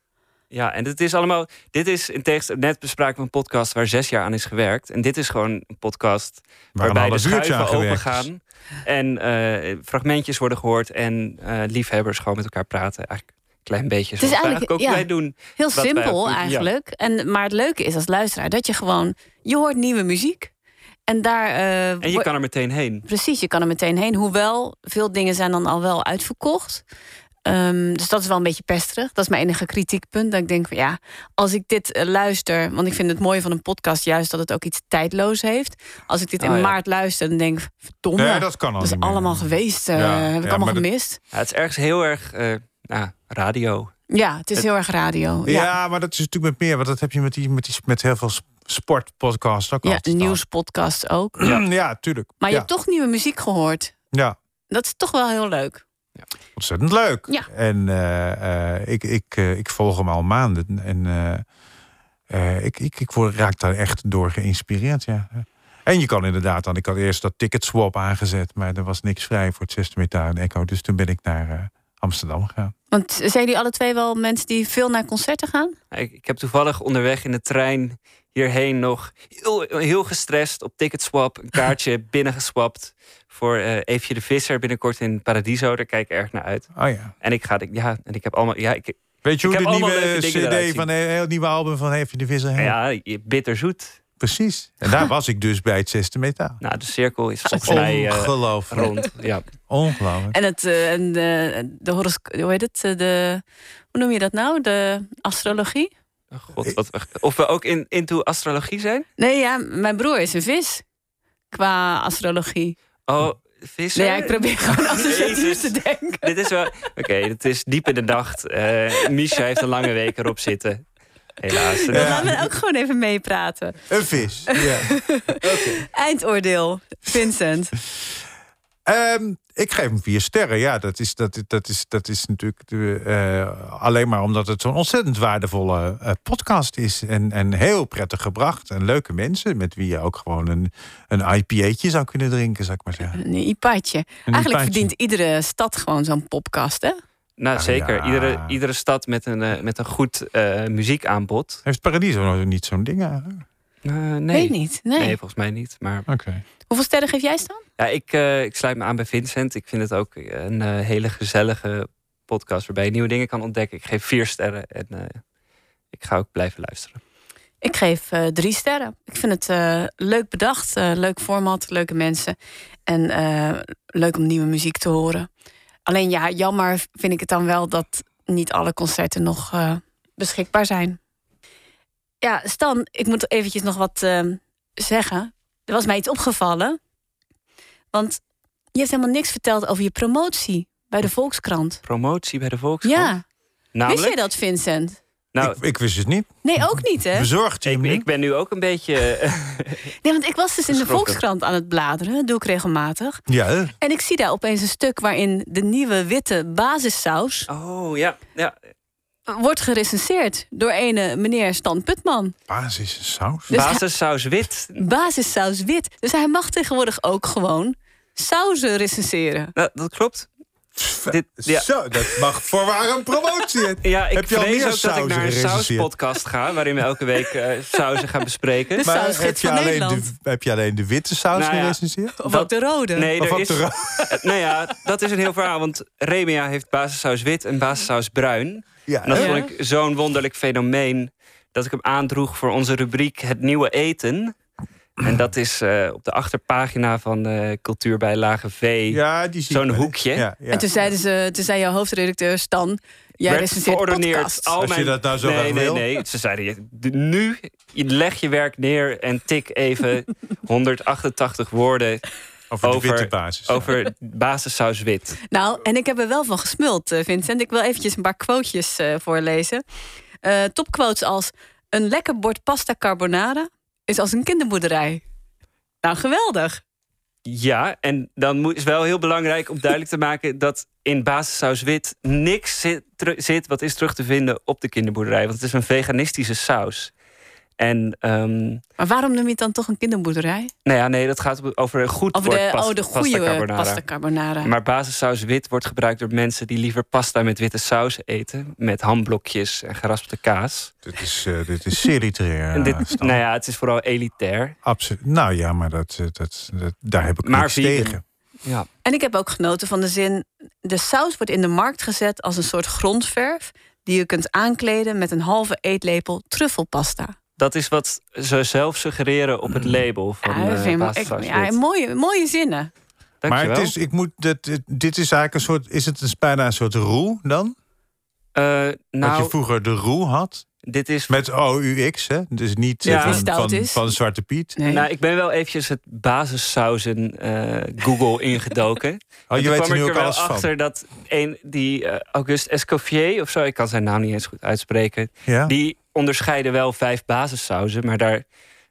Ja, en het is allemaal. Dit is in tegenstelling. Net bespraken we een podcast waar zes jaar aan is gewerkt. En dit is gewoon een podcast Waar waarbij de schuiven open gaan. En eh, fragmentjes worden gehoord. En eh, liefhebbers gewoon met elkaar praten. Eigenlijk een klein beetje Het is eigenlijk ook ja, wij doen. heel wij simpel. Ja. eigenlijk. En, maar het leuke is als luisteraar dat je gewoon... Je hoort nieuwe muziek. En daar... eh, En je kan er meteen heen. Precies, je kan er meteen heen. Hoewel, veel dingen zijn dan al wel uitverkocht. Ehm, dus dat is wel een beetje pesterig. Dat is mijn enige kritiekpunt. Dat ik denk van ja, als ik dit eh, luister... want ik vind het mooie van een podcast juist dat het ook iets tijdloos heeft. Als ik dit in Oh, ja. maart luister, dan denk ik... verdomme, dat kan al dat is allemaal geweest. eh, Ja, heb ik ja, allemaal gemist. Ja, het is ergens heel erg eh, nou, radio. Ja, het is heel erg radio. Ja, Ja, maar dat is natuurlijk met meer. Want dat heb je met, die, met, die, met heel veel sp- sportpodcasts ook ja altijd. nieuwspodcast ook. Ja, ja tuurlijk. Maar je ja. hebt toch nieuwe muziek gehoord. Ja, Dat is toch wel heel leuk. ontzettend leuk. Ja. En eh, eh, ik, ik, eh, ik volg hem al maanden. En ik, ik, ik word, raak daar echt door geïnspireerd. Ja. En je kan inderdaad dan. Ik had eerst dat ticket swap aangezet. Maar er was niks vrij voor het zesde metaal en Echo. Dus toen ben ik naar Amsterdam gegaan. Want zijn jullie alle twee wel mensen die veel naar concerten gaan? Ik, ik heb toevallig onderweg in de trein hierheen nog heel, heel gestrest op Ticketswap een kaartje binnengeswapt voor eh Eefje de Visser binnenkort in Paradiso. Daar kijk ik erg naar uit. Oh ja. En ik ga, ja, en ik heb allemaal, ja, ik, Weet je Ik hoe de nieuwe CD van een heel nieuwe album van Heeft de Visser heet? ja, bitterzoet. Precies. En daar was ik dus bij het zesde metaal. Nou, de cirkel is volgens mij eh, Ongelooflijk. rond. Ja. Ongelooflijk. En, het, eh, en de, de horoscoop, hoe heet het? Eh, De, hoe noem je dat nou? De astrologie? God, wat, of we ook in, into astrologie zijn? Nee, ja, mijn broer is een vis. Qua astrologie. Oh? Nee, ja, ik probeer gewoon associatief te denken. Dit is wel... Oké, het is diep in de nacht. Eh Misha heeft een lange week erop zitten. Helaas. Dan laten we ook gewoon even meepraten. Een vis. Ja. Eindoordeel, Vincent. Ehm, ik geef hem vier sterren. Ja, dat is, dat, dat is, dat is natuurlijk eh, alleen maar omdat het zo'n ontzettend waardevolle eh, podcast is. En, en heel prettig gebracht. En leuke mensen met wie je ook gewoon een, een IPA'tje zou kunnen drinken, zou ik maar zeggen. Een iPadje. Eigenlijk verdient iedere stad gewoon zo'n podcast, hè? Nou, Ah, zeker. ja. Iedere, iedere stad met een, eh, met een goed eh, muziekaanbod. Heeft Paradiso nog niet zo'n ding? Eh, nee. Weet niet, nee. volgens mij niet. Maar Oké. Hoeveel sterren geef jij staan? ja, ik, eh, ik sluit me aan bij Vincent. Ik vind het ook een hele gezellige podcast waarbij je nieuwe dingen kan ontdekken. Ik geef vier sterren en eh, ik ga ook blijven luisteren. Ik geef eh, drie sterren. Ik vind het eh, leuk bedacht, eh, leuk format, leuke mensen. En eh, leuk om nieuwe muziek te horen. Alleen ja, jammer vind ik het dan wel dat niet alle concerten nog eh, beschikbaar zijn. Ja, Stan, ik moet eventjes nog wat eh, zeggen. Er was mij iets opgevallen. Want je hebt helemaal niks verteld over je promotie bij de Volkskrant. Promotie bij de Volkskrant? Ja. Namelijk? Wist je dat, Vincent? Nou, ik, ik wist het niet. Nee, ook niet, hè? Bezorgd ik, ik ben nu ook een beetje... Nee, want ik was dus in de. Volkskrant aan het bladeren. Dat doe ik regelmatig. Ja, hè? En ik zie daar opeens een stuk waarin de nieuwe witte basissaus Oh, ja. ja. wordt gerecenseerd door ene meneer Stan Putman. Basis saus. Dus Basissaus wit. Basissaus wit. Dus hij mag tegenwoordig ook gewoon sauzen recenseren. Nou, dat klopt. Dit, ja. Zo, dat mag voorwaar een promotie. Ja, ik Heb je al vrees meer ook dat ik naar een sauspodcast ga... waarin we elke week eh, sauzen gaan bespreken. De Maar heb je, alleen Nederland. de, heb je alleen de witte saus Nou ja. gerecenseerd? Of Dat- ook de rode. Nee, Of er is, de ro- nou ja, dat is een heel verhaal. Want Remia heeft basissaus wit en basissaus bruin. Ja, En dat vond ik zo'n wonderlijk fenomeen... dat ik hem aandroeg voor onze rubriek Het Nieuwe Eten. En dat is eh, op de achterpagina van eh Cultuur bij Lage V. ja die zie ik Zo'n hoekje. Ja, ja. En toen, zeiden ze, toen zei jouw hoofdredacteur Stan... Jij recenseert podcasts. Al Als je mijn... dat nou zo nee, graag nee, wil. nee. Ze zeiden, nu leg je werk neer en tik even 188 woorden over de over- witte basis. over basissaus wit. Nou, en ik heb er wel van gesmuld, eh, Vincent. Ik wil eventjes een paar quotejes eh, voorlezen. Eh, topquotes als... Een lekker bord pasta carbonara is als een kinderboerderij. Nou, geweldig. Ja, en dan is wel heel belangrijk om duidelijk te maken dat in basissaus wit niks zit, zit wat is terug te vinden op de kinderboerderij. Want het is een veganistische saus. En, ehm, Maar waarom noem je het dan toch een kinderboerderij? nou ja, nee, dat gaat over een goed Over woord de, pas- oh, de goede pasta carbonara. pasta carbonara. Maar basissaus wit wordt gebruikt door mensen die liever pasta met witte saus eten. Met hamblokjes en geraspte kaas. Dit is, eh, dit is zeer literair. En dit, nou ja, het is vooral elitair. Absoluut. Nou ja, maar dat, eh, dat, dat, daar heb ik Maar niks vegan. tegen. Ja. En ik heb ook genoten van de zin... de saus wordt in de markt gezet als een soort grondverf... die je kunt aankleden met een halve eetlepel truffelpasta. Dat is wat ze zelf suggereren op het label van Ja, dat eh vind ik ik- ja, mooie, mooie zinnen. Maar Dankjewel. het is, ik moet, dit, dit, is eigenlijk een soort. Is het een, bijna een soort roe dan? Eh, Wat nou, je vroeger de roe had? Dit is Met OUX, hè? Dus niet eh, Ja. van, van, van Zwarte Piet. Nou, ik ben wel eventjes het basissausen eh, Google ingedoken. En Oh, je weet er nu ik ook wel alles van. achter dat een, die eh, Auguste Escoffier of zo, ik kan zijn naam niet eens goed uitspreken. Ja. Die onderscheidde wel vijf basissauzen, maar daar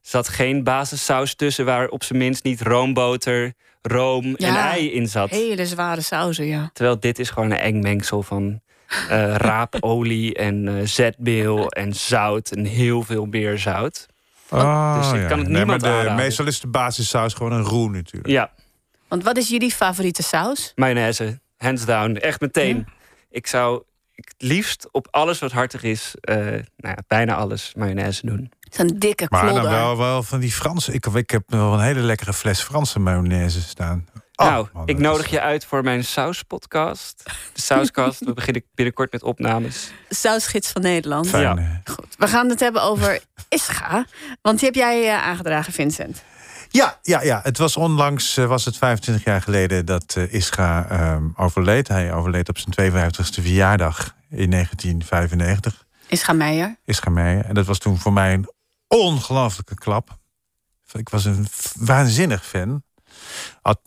zat geen basissaus tussen waar op zijn minst niet roomboter, room en ei in zat. Hele zware sauzen, ja. Terwijl dit is gewoon een eng mengsel van eh, raapolie en eh, zetmeel en zout en heel veel meer zout. Oh, dus ik ja. kan het Nee, maar de, aanraden. Meestal is de basissaus gewoon een roe natuurlijk. Ja, Want wat is jullie favoriete saus? mayonaise, hands down, echt meteen. Ik zou ik het liefst op alles wat hartig is, eh, nou ja, bijna alles mayonaise doen. Zo'n dikke Maar klodder. dan wel, wel van die Franse. Ik, ik heb wel een hele lekkere fles Franse mayonaise staan. Oh, nou, man, ik nodig je uit voor mijn sauspodcast. De sauskast. We beginnen binnenkort met opnames. Sausgids van Nederland. Fijn, Ja. Goed, we gaan het hebben over Ischa. Want die heb jij eh, aangedragen, Vincent. Ja, ja, ja, het was onlangs, eh, was het 25 jaar geleden dat eh, Ischa ehm, overleed. Hij overleed op zijn 52e verjaardag in 1995. Ischa Meijer. Ischa Meijer. En dat was toen voor mij een ongelooflijke klap. Ik was een waanzinnig fan.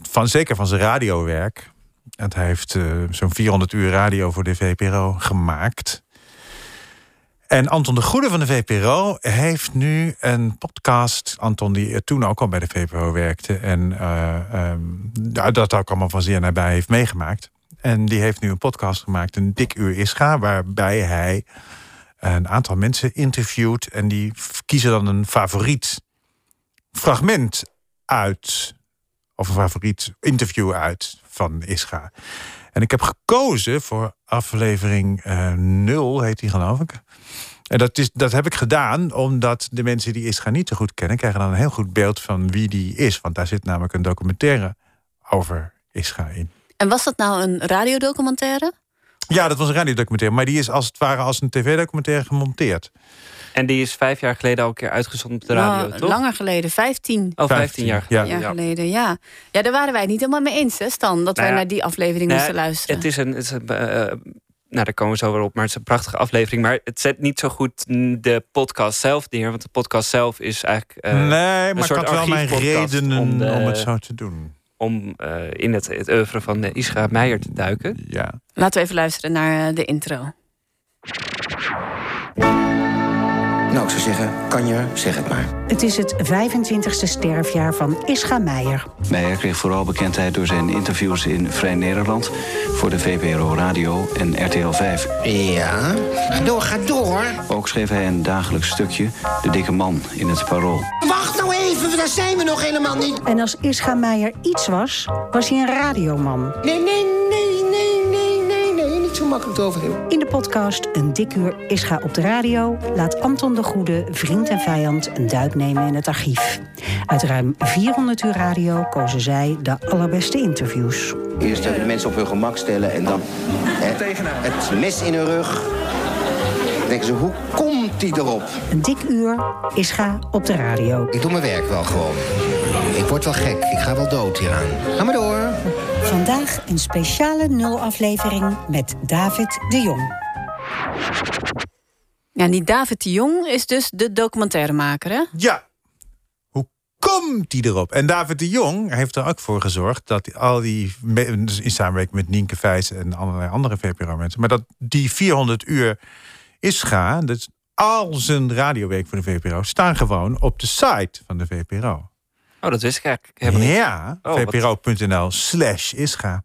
Van, zeker van zijn radiowerk. Want hij heeft eh, zo'n 400 uur radio voor de VPRO gemaakt. En Anton de Goede van de VPRO heeft nu een podcast. Anton, die toen ook al bij de VPRO werkte. En eh, ehm, dat ook allemaal van zeer nabij heeft meegemaakt. En die heeft nu een podcast gemaakt, een dik uur Ischa. Waarbij hij een aantal mensen interviewt. En die kiezen dan een favoriet fragment uit. Of een favoriet interview uit van Ischa. En ik heb gekozen voor aflevering eh 0, heet die geloof ik. En dat, is, dat heb ik gedaan omdat de mensen die Ischa niet zo goed kennen... krijgen dan een heel goed beeld van wie die is. Want daar zit namelijk een documentaire over Ischa in. En was dat nou een radiodocumentaire? Ja, dat was een radiodocumentaire. Maar die is als het ware als een tv-documentaire gemonteerd. En die is vijf jaar geleden al een keer uitgezonden op de radio, Nou, toch? Langer geleden, 15 Oh, 15 jaar ja. geleden. jaar geleden. Ja. ja, daar waren wij het niet helemaal mee eens, hè, Stan? Dat wij Nou ja, naar die aflevering moesten luisteren. Het is een, het is een eh, nou, daar komen we zo weer op, maar het is een prachtige aflevering. Maar het zet niet zo goed de podcast zelf neer, want de podcast zelf is eigenlijk. eh, nee, een maar ik soort had wel mijn redenen om, de- het zo te doen. Om eh, in het, het oeuvre van de Isra Meijer te duiken. Ja. Laten we even luisteren naar eh, de intro. Nou, ik zou zeggen, kan je, zeg het maar. Het is het 25e sterfjaar van Ischa Meijer. Meijer kreeg vooral bekendheid door zijn interviews in Vrij Nederland... voor de VPRO Radio en RTL 5. Ja, ga door, ga door. Ook schreef hij een dagelijks stukje, De Dikke Man, in het Parool. Wacht nou even, daar zijn we nog helemaal niet. En als Ischa Meijer iets was, was hij een radioman. Nee, nee, nee, nee, zo makkelijk overheen. In de podcast Een dik uur Ischa op de radio... laat Anton de Goede, vriend en vijand, een duik nemen in het archief. Uit ruim 400 uur radio kozen zij de allerbeste interviews. Eerst even de mensen op hun gemak stellen en dan hè, het mes in hun rug. Dan denken ze, hoe komt die erop? Een dik uur Ischa op de radio. Ik doe mijn werk wel gewoon. Ik word wel gek, ik ga wel dood hieraan. Ga maar door. Vandaag een speciale nul-aflevering met David de Jong. Ja, die David de Jong is dus de documentairemaker, hè? Ja. Hoe komt die erop? En David de Jong heeft er ook voor gezorgd dat al die, in samenwerking met Nienke Vijs en allerlei andere VPRO-mensen, maar dat die 400 uur is gaan, dus al zijn radioweek voor de VPRO, staan gewoon op de site van de VPRO. Oh, dat wist ik eigenlijk helemaal niet. Ja, Oh, vpro.nl slash isga.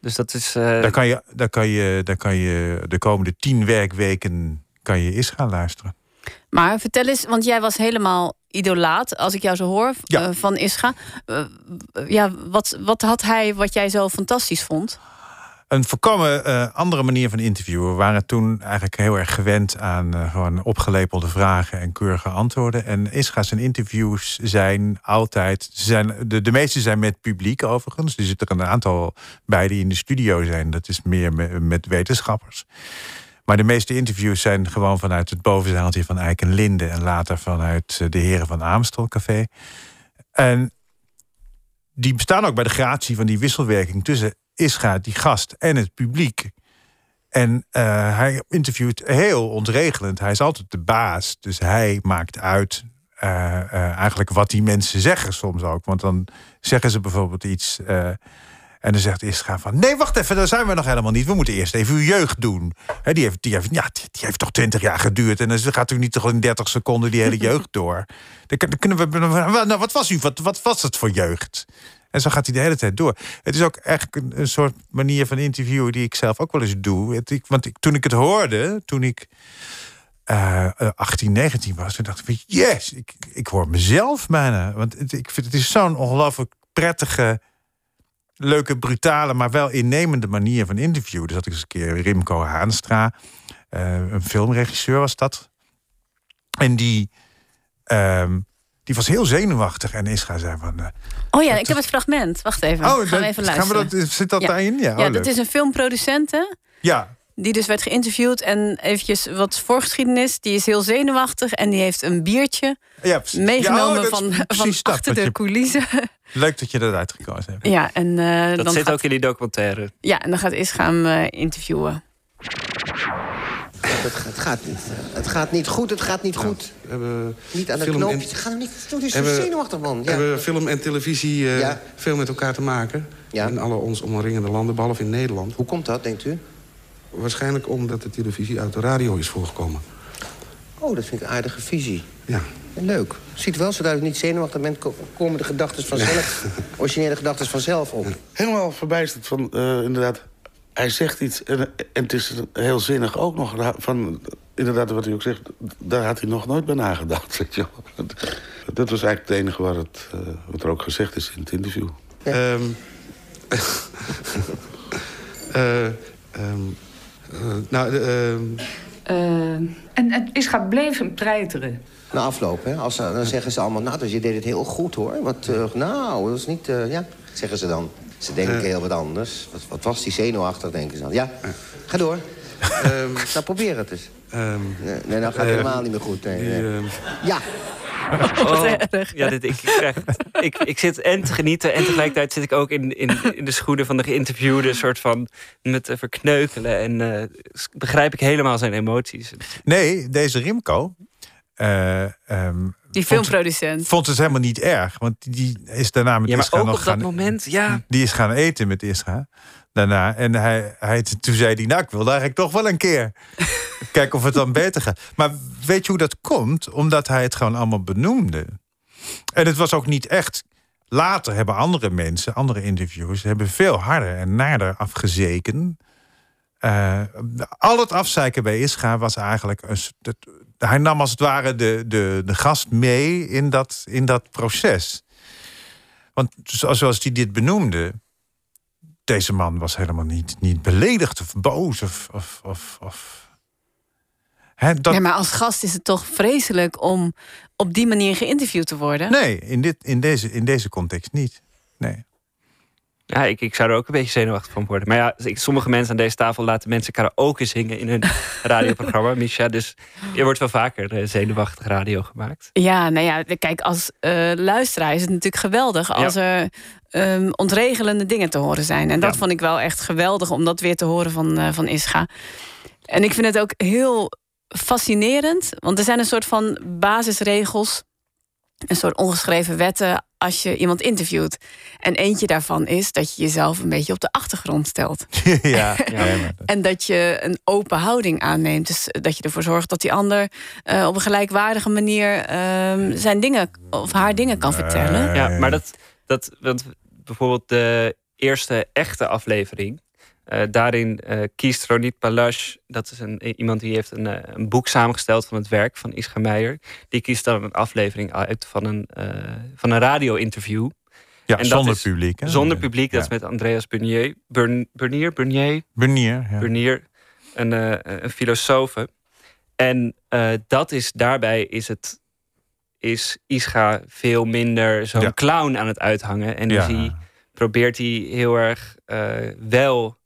Dus dat is. eh, Daar kan, je, daar, kan je, daar kan je de komende tien werkweken kan je Isga luisteren. Maar vertel eens, want jij was helemaal idolaat, als ik jou zo hoor, Ja. eh, van Ischa. Eh, ja, wat, wat had hij wat jij zo fantastisch vond? Een volkomen eh, andere manier van interviewen. We waren toen eigenlijk heel erg gewend aan eh, gewoon opgelepelde vragen en keurige antwoorden. En Ischa zijn interviews zijn altijd. Zijn, de, de meeste zijn met publiek overigens. Er zitten er een aantal bij die in de studio zijn. Dat is meer met, met wetenschappers. Maar de meeste interviews zijn gewoon vanuit het bovenzaaltje van Eik en Linde. En later vanuit eh, de heren van Amstel Café. En die bestaan ook bij de gratie van die wisselwerking tussen Ischa, die gast, en het publiek. En eh, hij interviewt heel ontregelend. Hij is altijd de baas. Dus hij maakt uit eh, eh, eigenlijk wat die mensen zeggen soms ook. Want dan zeggen ze bijvoorbeeld iets. en dan zegt Ischa van... nee, wacht even, daar zijn we nog helemaal niet. We moeten eerst even uw jeugd doen. Die, heeft, die, heeft, ja, die, die heeft toch twintig jaar geduurd. En dan gaat u niet toch in 30 seconden die hele jeugd door. Dan, dan kunnen we... Nou, wat was u? Wat, wat was het voor jeugd? En zo gaat hij de hele tijd door. Het is ook echt een, een soort manier van interviewen... die ik zelf ook wel eens doe. Ik, want ik, toen ik het hoorde, toen ik... eh, 18, 19 was, toen dacht ik van yes, ik, ik hoor mezelf bijna. Want het, ik vind het is zo'n ongelooflijk prettige, leuke, brutale, maar wel innemende manier van interviewen. Dus had ik eens een keer Rimco Haanstra, eh, een filmregisseur was dat. En die, ehm, die was heel zenuwachtig. En Ischa zei van... eh, Oh ja, ik heb het fragment. Wacht even. Oh, gaan we even gaan we luisteren. dat- zit dat daarin? Ja, oh, dat is een filmproducent, hè? ja, Die dus werd geïnterviewd. En eventjes wat voorgeschiedenis. Die is heel zenuwachtig. En die heeft een biertje ja, precies. meegenomen Ja, oh, van, van achter de je- coulissen. Leuk dat je dat uitgekozen hebt. ja, en, eh, Dat dan zit gaat, ook in die documentaire. Ja, en dan gaat Ischa hem eh, interviewen. Het, het, gaat niet. Het gaat niet goed, het gaat niet goed. We hebben Niet aan de knoopjes. en- Ga hem niet doen, het is zo zenuwachtig, man. Ja. hebben film en televisie eh, Ja. veel met elkaar te maken. In alle ons omringende landen, behalve in Nederland. Hoe komt dat, denkt u? Waarschijnlijk omdat de televisie uit de radio is voorgekomen. Oh, dat vind ik een aardige visie. Ja. Leuk. Ziet wel, zodra je niet zenuwachtig bent, ko- komen de gedachten vanzelf, originele gedachten vanzelf op. Helemaal verbijsterd van, eh, inderdaad... Hij zegt iets en, en het is heel zinnig ook nog. Van, inderdaad, wat hij ook zegt, daar had hij nog nooit bij nagedacht. Weet je wel. Dat was eigenlijk het enige wat, het, eh, wat er ook gezegd is in het interview. Ehm, eh, ehm, eh, nou, eh, ehm, en het is gaan bleven treiteren. Na afloop, hè, als, ze- dan zeggen ze allemaal... nou, dus je deed het heel goed, hoor. Wat, eh, nou, dat is niet... eh, ja, zeggen ze dan. Ze denken Eh. heel wat anders. Wat, wat was die zenuwachtig, denken ze dan. Ja, ga door. nou, probeer het eens. ehm, Nee, nee, nou gaat het eh, helemaal niet meer goed. Nee, die, nee. ehm, Ja. Oh, ja, dit, ik, ik, krijg- ik, ik zit en te genieten en tegelijkertijd zit ik ook in, in, in de schoenen van de geïnterviewde, soort van met te verkneukelen. En eh, begrijp ik helemaal zijn emoties. Nee, deze Rimco. eh, ehm, Die vond- filmproducent. Vond het helemaal niet erg. Want die is daarna met Ja, Ischa nog op dat gaan... moment, ja. Die is gaan eten met Ischa. Daarna. En hij, hij, toen zei hij, nou, ik wil eigenlijk toch wel een keer. Kijken of het dan beter gaat. Maar weet je hoe dat komt? Omdat hij het gewoon allemaal benoemde. En het was ook niet echt... Later hebben andere mensen, andere interviewers... hebben veel harder en naarder afgezeken. Eh, al het afzeiken bij Ischa was eigenlijk... Een, dat- hij nam als het ware de, de, de gast mee in dat, in dat proces. Want zoals hij dit benoemde... deze man was helemaal niet, niet beledigd of boos of... of, of, of Hè, dat, Ja, maar als gast is het toch vreselijk om op die manier geïnterviewd te worden? Nee, in, dit, in, deze, in deze context niet. Nee. Ja, ik, ik zou er ook een beetje zenuwachtig van worden. Maar ja, ik- sommige mensen aan deze tafel laten mensen karaoke zingen in hun radioprogramma, Misha. Dus er wordt wel vaker eh, zenuwachtig radio gemaakt. Ja, nou ja, kijk, als eh, luisteraar is het natuurlijk geweldig als er ehm, ontregelende dingen te horen zijn. En dat Ja. vond ik wel echt geweldig om dat weer te horen van, eh, van Ischa. En ik vind het ook heel fascinerend, want er zijn een soort van basisregels, een soort ongeschreven wetten als je iemand interviewt. En eentje daarvan is dat je jezelf een beetje op de achtergrond stelt. ja, ja, En dat je een open houding aanneemt. Dus dat je ervoor zorgt dat die ander eh, op een gelijkwaardige manier ehm, zijn dingen of haar dingen kan vertellen. Ja, maar dat, dat want bijvoorbeeld de eerste echte aflevering Uh, daarin uh, kiest Ronit Palash, dat is een, iemand die heeft een, uh, een boek samengesteld van het werk van Ischa Meijer. Die kiest dan een aflevering uit van een, van een radio-interview. Ja, en zonder is, publiek. Hè? Zonder publiek, dat is met Andreas Bernier. Bernier, Bernier? Bernier, ja. Bernier, een, een filosoof. En dat is, daarbij is het is Ischa veel minder zo'n clown aan het uithangen. En dus hij probeert hij heel erg wel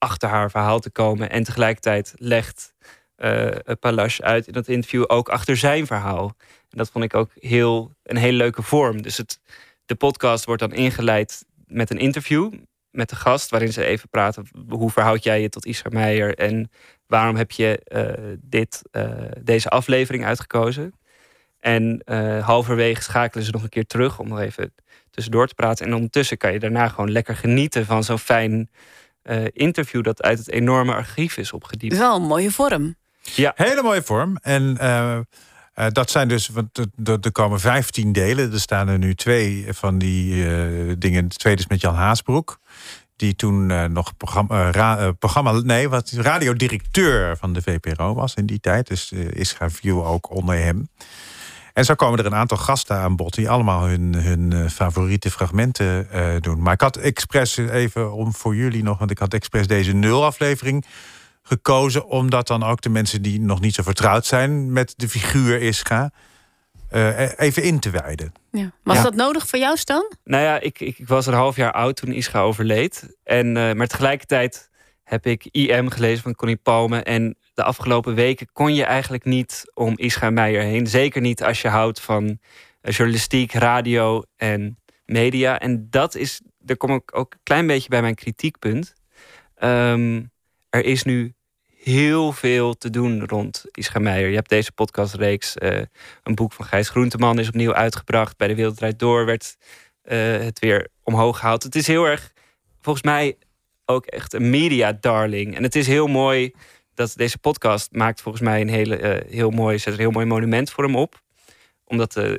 achter haar verhaal te komen. En tegelijkertijd legt uh, Palash uit in dat interview ook achter zijn verhaal. En dat vond ik ook heel, een hele leuke vorm. Dus het, de podcast wordt dan ingeleid met een interview met de gast, waarin ze even praten. Hoe verhoud jij je tot Isra Meijer en waarom heb je uh, dit, uh, deze aflevering uitgekozen? En halverwege schakelen ze nog een keer terug om nog even tussendoor te praten. En ondertussen kan je daarna gewoon lekker genieten van zo'n fijn uh, interview dat uit het enorme archief is opgediept. Wel een mooie vorm. Ja. Hele mooie vorm. En uh, uh, dat zijn dus, want er komen vijftien delen. Er staan er nu twee van die dingen. De tweede is met Jan Haasbroek. Die toen nog programma, ra, programma, nee, wat radiodirecteur van de VPRO was in die tijd. Dus is View ook onder hem. En zo komen er een aantal gasten aan bod die allemaal hun, hun eh, favoriete fragmenten uh, doen. Maar ik had expres even om voor jullie nog, want ik had expres deze nul aflevering gekozen, omdat dan ook de mensen die nog niet zo vertrouwd zijn met de figuur Ischa. Uh, even in te wijden. Ja. Was ja. dat nodig voor jou, Stan? Nou ja, ik, ik, ik, was een half jaar oud toen Ischa overleed. En, maar tegelijkertijd heb ik IM gelezen van Connie Palme. En de afgelopen weken kon je eigenlijk niet om Ischa Meijer heen. Zeker niet als je houdt van eh, journalistiek, radio en media. En dat is, daar kom ik ook een klein beetje bij mijn kritiekpunt. Um, er is nu heel veel te doen rond Ischa Meijer. Je hebt deze podcastreeks, uh, een boek van Gijs Groenteman is opnieuw uitgebracht. Bij de Wereldrijd Door werd uh, het weer omhoog gehaald. Het is heel erg, volgens mij, ook echt een media darling. En het is heel mooi dat deze podcast maakt volgens mij een hele, uh, heel mooi, zet een heel mooi monument voor hem op. Omdat uh,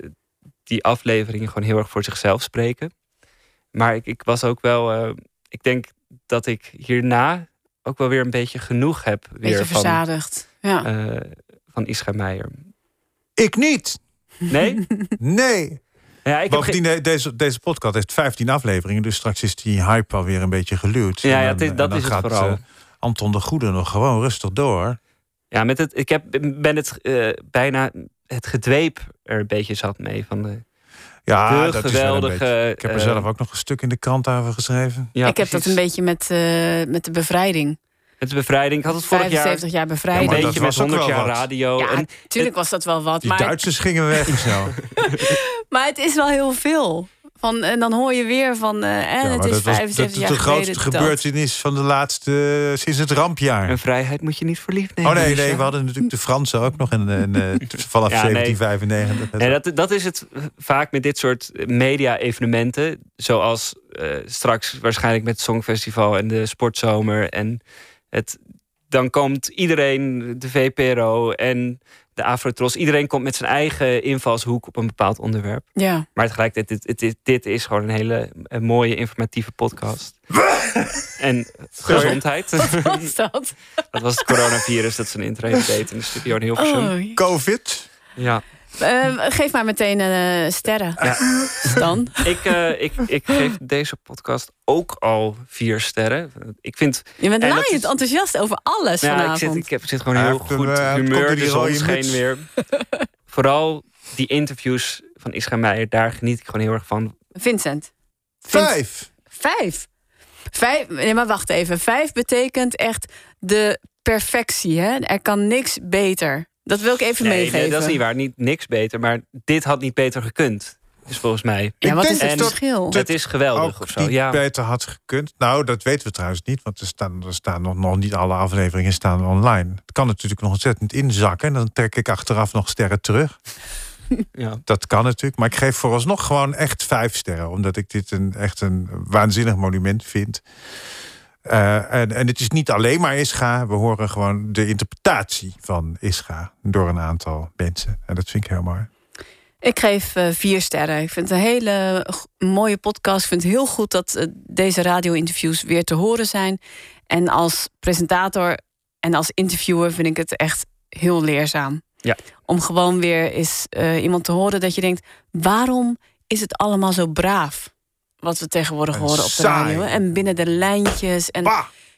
die afleveringen gewoon heel erg voor zichzelf spreken. Maar ik, ik was ook wel, uh, ik denk dat ik hierna ook wel weer een beetje genoeg heb. Weer beetje verzadigd. Van, ja. van Ischa Meijer. Ik niet. Nee? nee. Ja, ik Bovendien, geen... deze, deze podcast heeft 15 afleveringen, dus straks is die hype alweer een beetje geluwd. Ja, ja dat, dat is het vooral. Anton de Goede nog gewoon rustig door. Ja, met het, ik heb, ben het uh, bijna het gedweep er een beetje zat mee. Van de, ja, de dat geweldige. Is beetje, ik heb er uh, zelf ook nog een stuk in de krant over geschreven. Ja, ik precies. heb dat een beetje met, uh, met de bevrijding. Met de bevrijding. Ik had het vorig 75 jaar, jaar bevrijding. Ja, een beetje met 100 jaar radio. Ja, en, natuurlijk was dat wel wat. Die maar... Duitsers gingen weg zo. maar het is wel heel veel. Van, en dan hoor je weer van. Uh, en ja, het is 75 jaar De grootste gebeurtenis van de laatste. Uh, sinds het rampjaar. Een vrijheid moet je niet verliefd nemen. Oh nee, nee, we hadden natuurlijk de Fransen ook nog in, in, uh, vanaf ja, 1795. Nee. dat, dat is het vaak met dit soort media-evenementen. Zoals straks waarschijnlijk met het Songfestival en de Sportzomer. En het, dan komt iedereen, de VPRO en de Afrotros. Iedereen komt met zijn eigen invalshoek op een bepaald onderwerp. Ja. Maar tegelijkertijd, dit, dit, dit is gewoon een hele een mooie informatieve podcast. en gezondheid. Wat was dat? dat was het coronavirus dat zijn intrede deed in de studio in Hilversum. Oh. Covid? Ja. Uh, geef maar meteen een uh, sterren. Ja. Dan. ik, uh, ik, ik geef deze podcast ook al vier sterren. Ik vind, je bent laaiend enthousiast over alles ja, vanavond. Ik zit, ik heb, zit gewoon heel goed humeur. De zon scheen weer. Vooral die interviews van Ischa Meijer, daar geniet ik gewoon heel erg van. Vincent. Vijf. Vijf. Vijf. Nee, maar wacht even. Vijf betekent echt de perfectie. Hè? Er kan niks beter. Dat wil ik even nee, meegeven. Nee, dat is niet waar. Niet niks beter, maar dit had niet beter gekund. Is volgens mij. Ja, wat is het verschil? Het is geweldig of zo. Ja. beter had gekund. Nou, dat weten we trouwens niet, want er staan, er staan nog, nog niet alle afleveringen staan online. Het kan natuurlijk nog ontzettend inzakken. En dan trek ik achteraf nog sterren terug. Ja. Dat kan natuurlijk. Maar ik geef vooralsnog gewoon echt vijf sterren. Omdat ik dit een, echt een waanzinnig monument vind. Uh, en, en het is niet alleen maar Ischa. We horen gewoon de interpretatie van Ischa door een aantal mensen. En dat vind ik heel mooi. Ik geef uh, vier sterren. Ik vind het een hele mooie podcast. Ik vind het heel goed dat uh, deze radio-interviews weer te horen zijn. En als presentator en als interviewer vind ik het echt heel leerzaam. Ja. Om gewoon weer eens uh, iemand te horen dat je denkt: waarom is het allemaal zo braaf? Wat we tegenwoordig En horen op de saai. radio. En binnen de lijntjes. En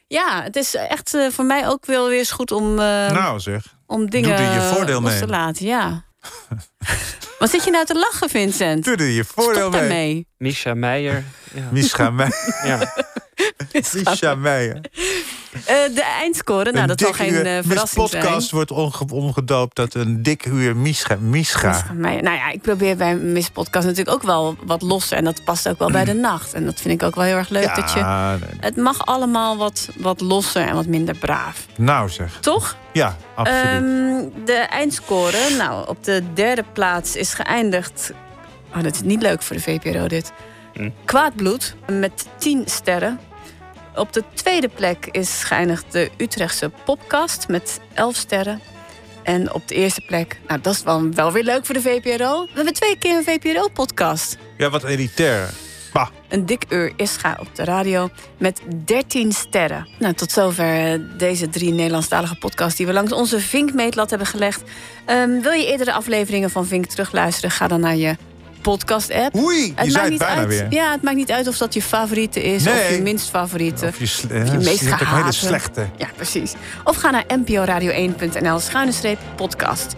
ja, het is echt uh, voor mij ook wel weer eens goed om, uh, nou zeg, om dingen doe je voordeel mee. te laten. Ja. Wat zit je nou te lachen, Vincent? Doe er je voordeel Stop mee. daarmee. Misha Meijer. Ja. Mischa Meijer. Ja. Mischa Meijer. Uh, de eindscore, nou, Een dat zal geen uur- uh, Miss verrassing zijn. podcast wordt omge- omgedoopt tot een dik uur Mischa. Mischa. Mischa Meijer. Nou ja, ik probeer bij Miss Podcast natuurlijk ook wel wat losser. En dat past ook wel bij de nacht. En dat vind ik ook wel heel erg leuk. Ja, dat je, nee. het mag allemaal wat, wat losser en wat minder braaf. Nou zeg. Toch? Ja, absoluut. Ehm, de eindscore, nou, op de derde plaats is geëindigd. Oh, dat is niet leuk voor de VPRO dit. Kwaadbloed met 10 sterren. Op de tweede plek is geëindigd de Utrechtse Popcast met 11 sterren. En op de eerste plek, nou dat is wel, wel weer leuk voor de VPRO. We hebben twee keer een VPRO-podcast. Ja, wat elitair. Bah. Een dik uur is ga op de radio met 13 sterren. Nou, tot zover eh, deze drie Nederlandstalige podcasts die we langs onze Vink-meetlat hebben gelegd. Ehm, wil je eerdere afleveringen van Vink terugluisteren? Ga dan naar je podcast-app. Oei, je zei het bijna uit, weer. Ja, het maakt niet uit of dat je favoriete is of je minst favoriete. Of je, sle- Of je ja, meest je hele slechte. Ja, precies. Of ga naar nporadio1.nl schuine streep podcast.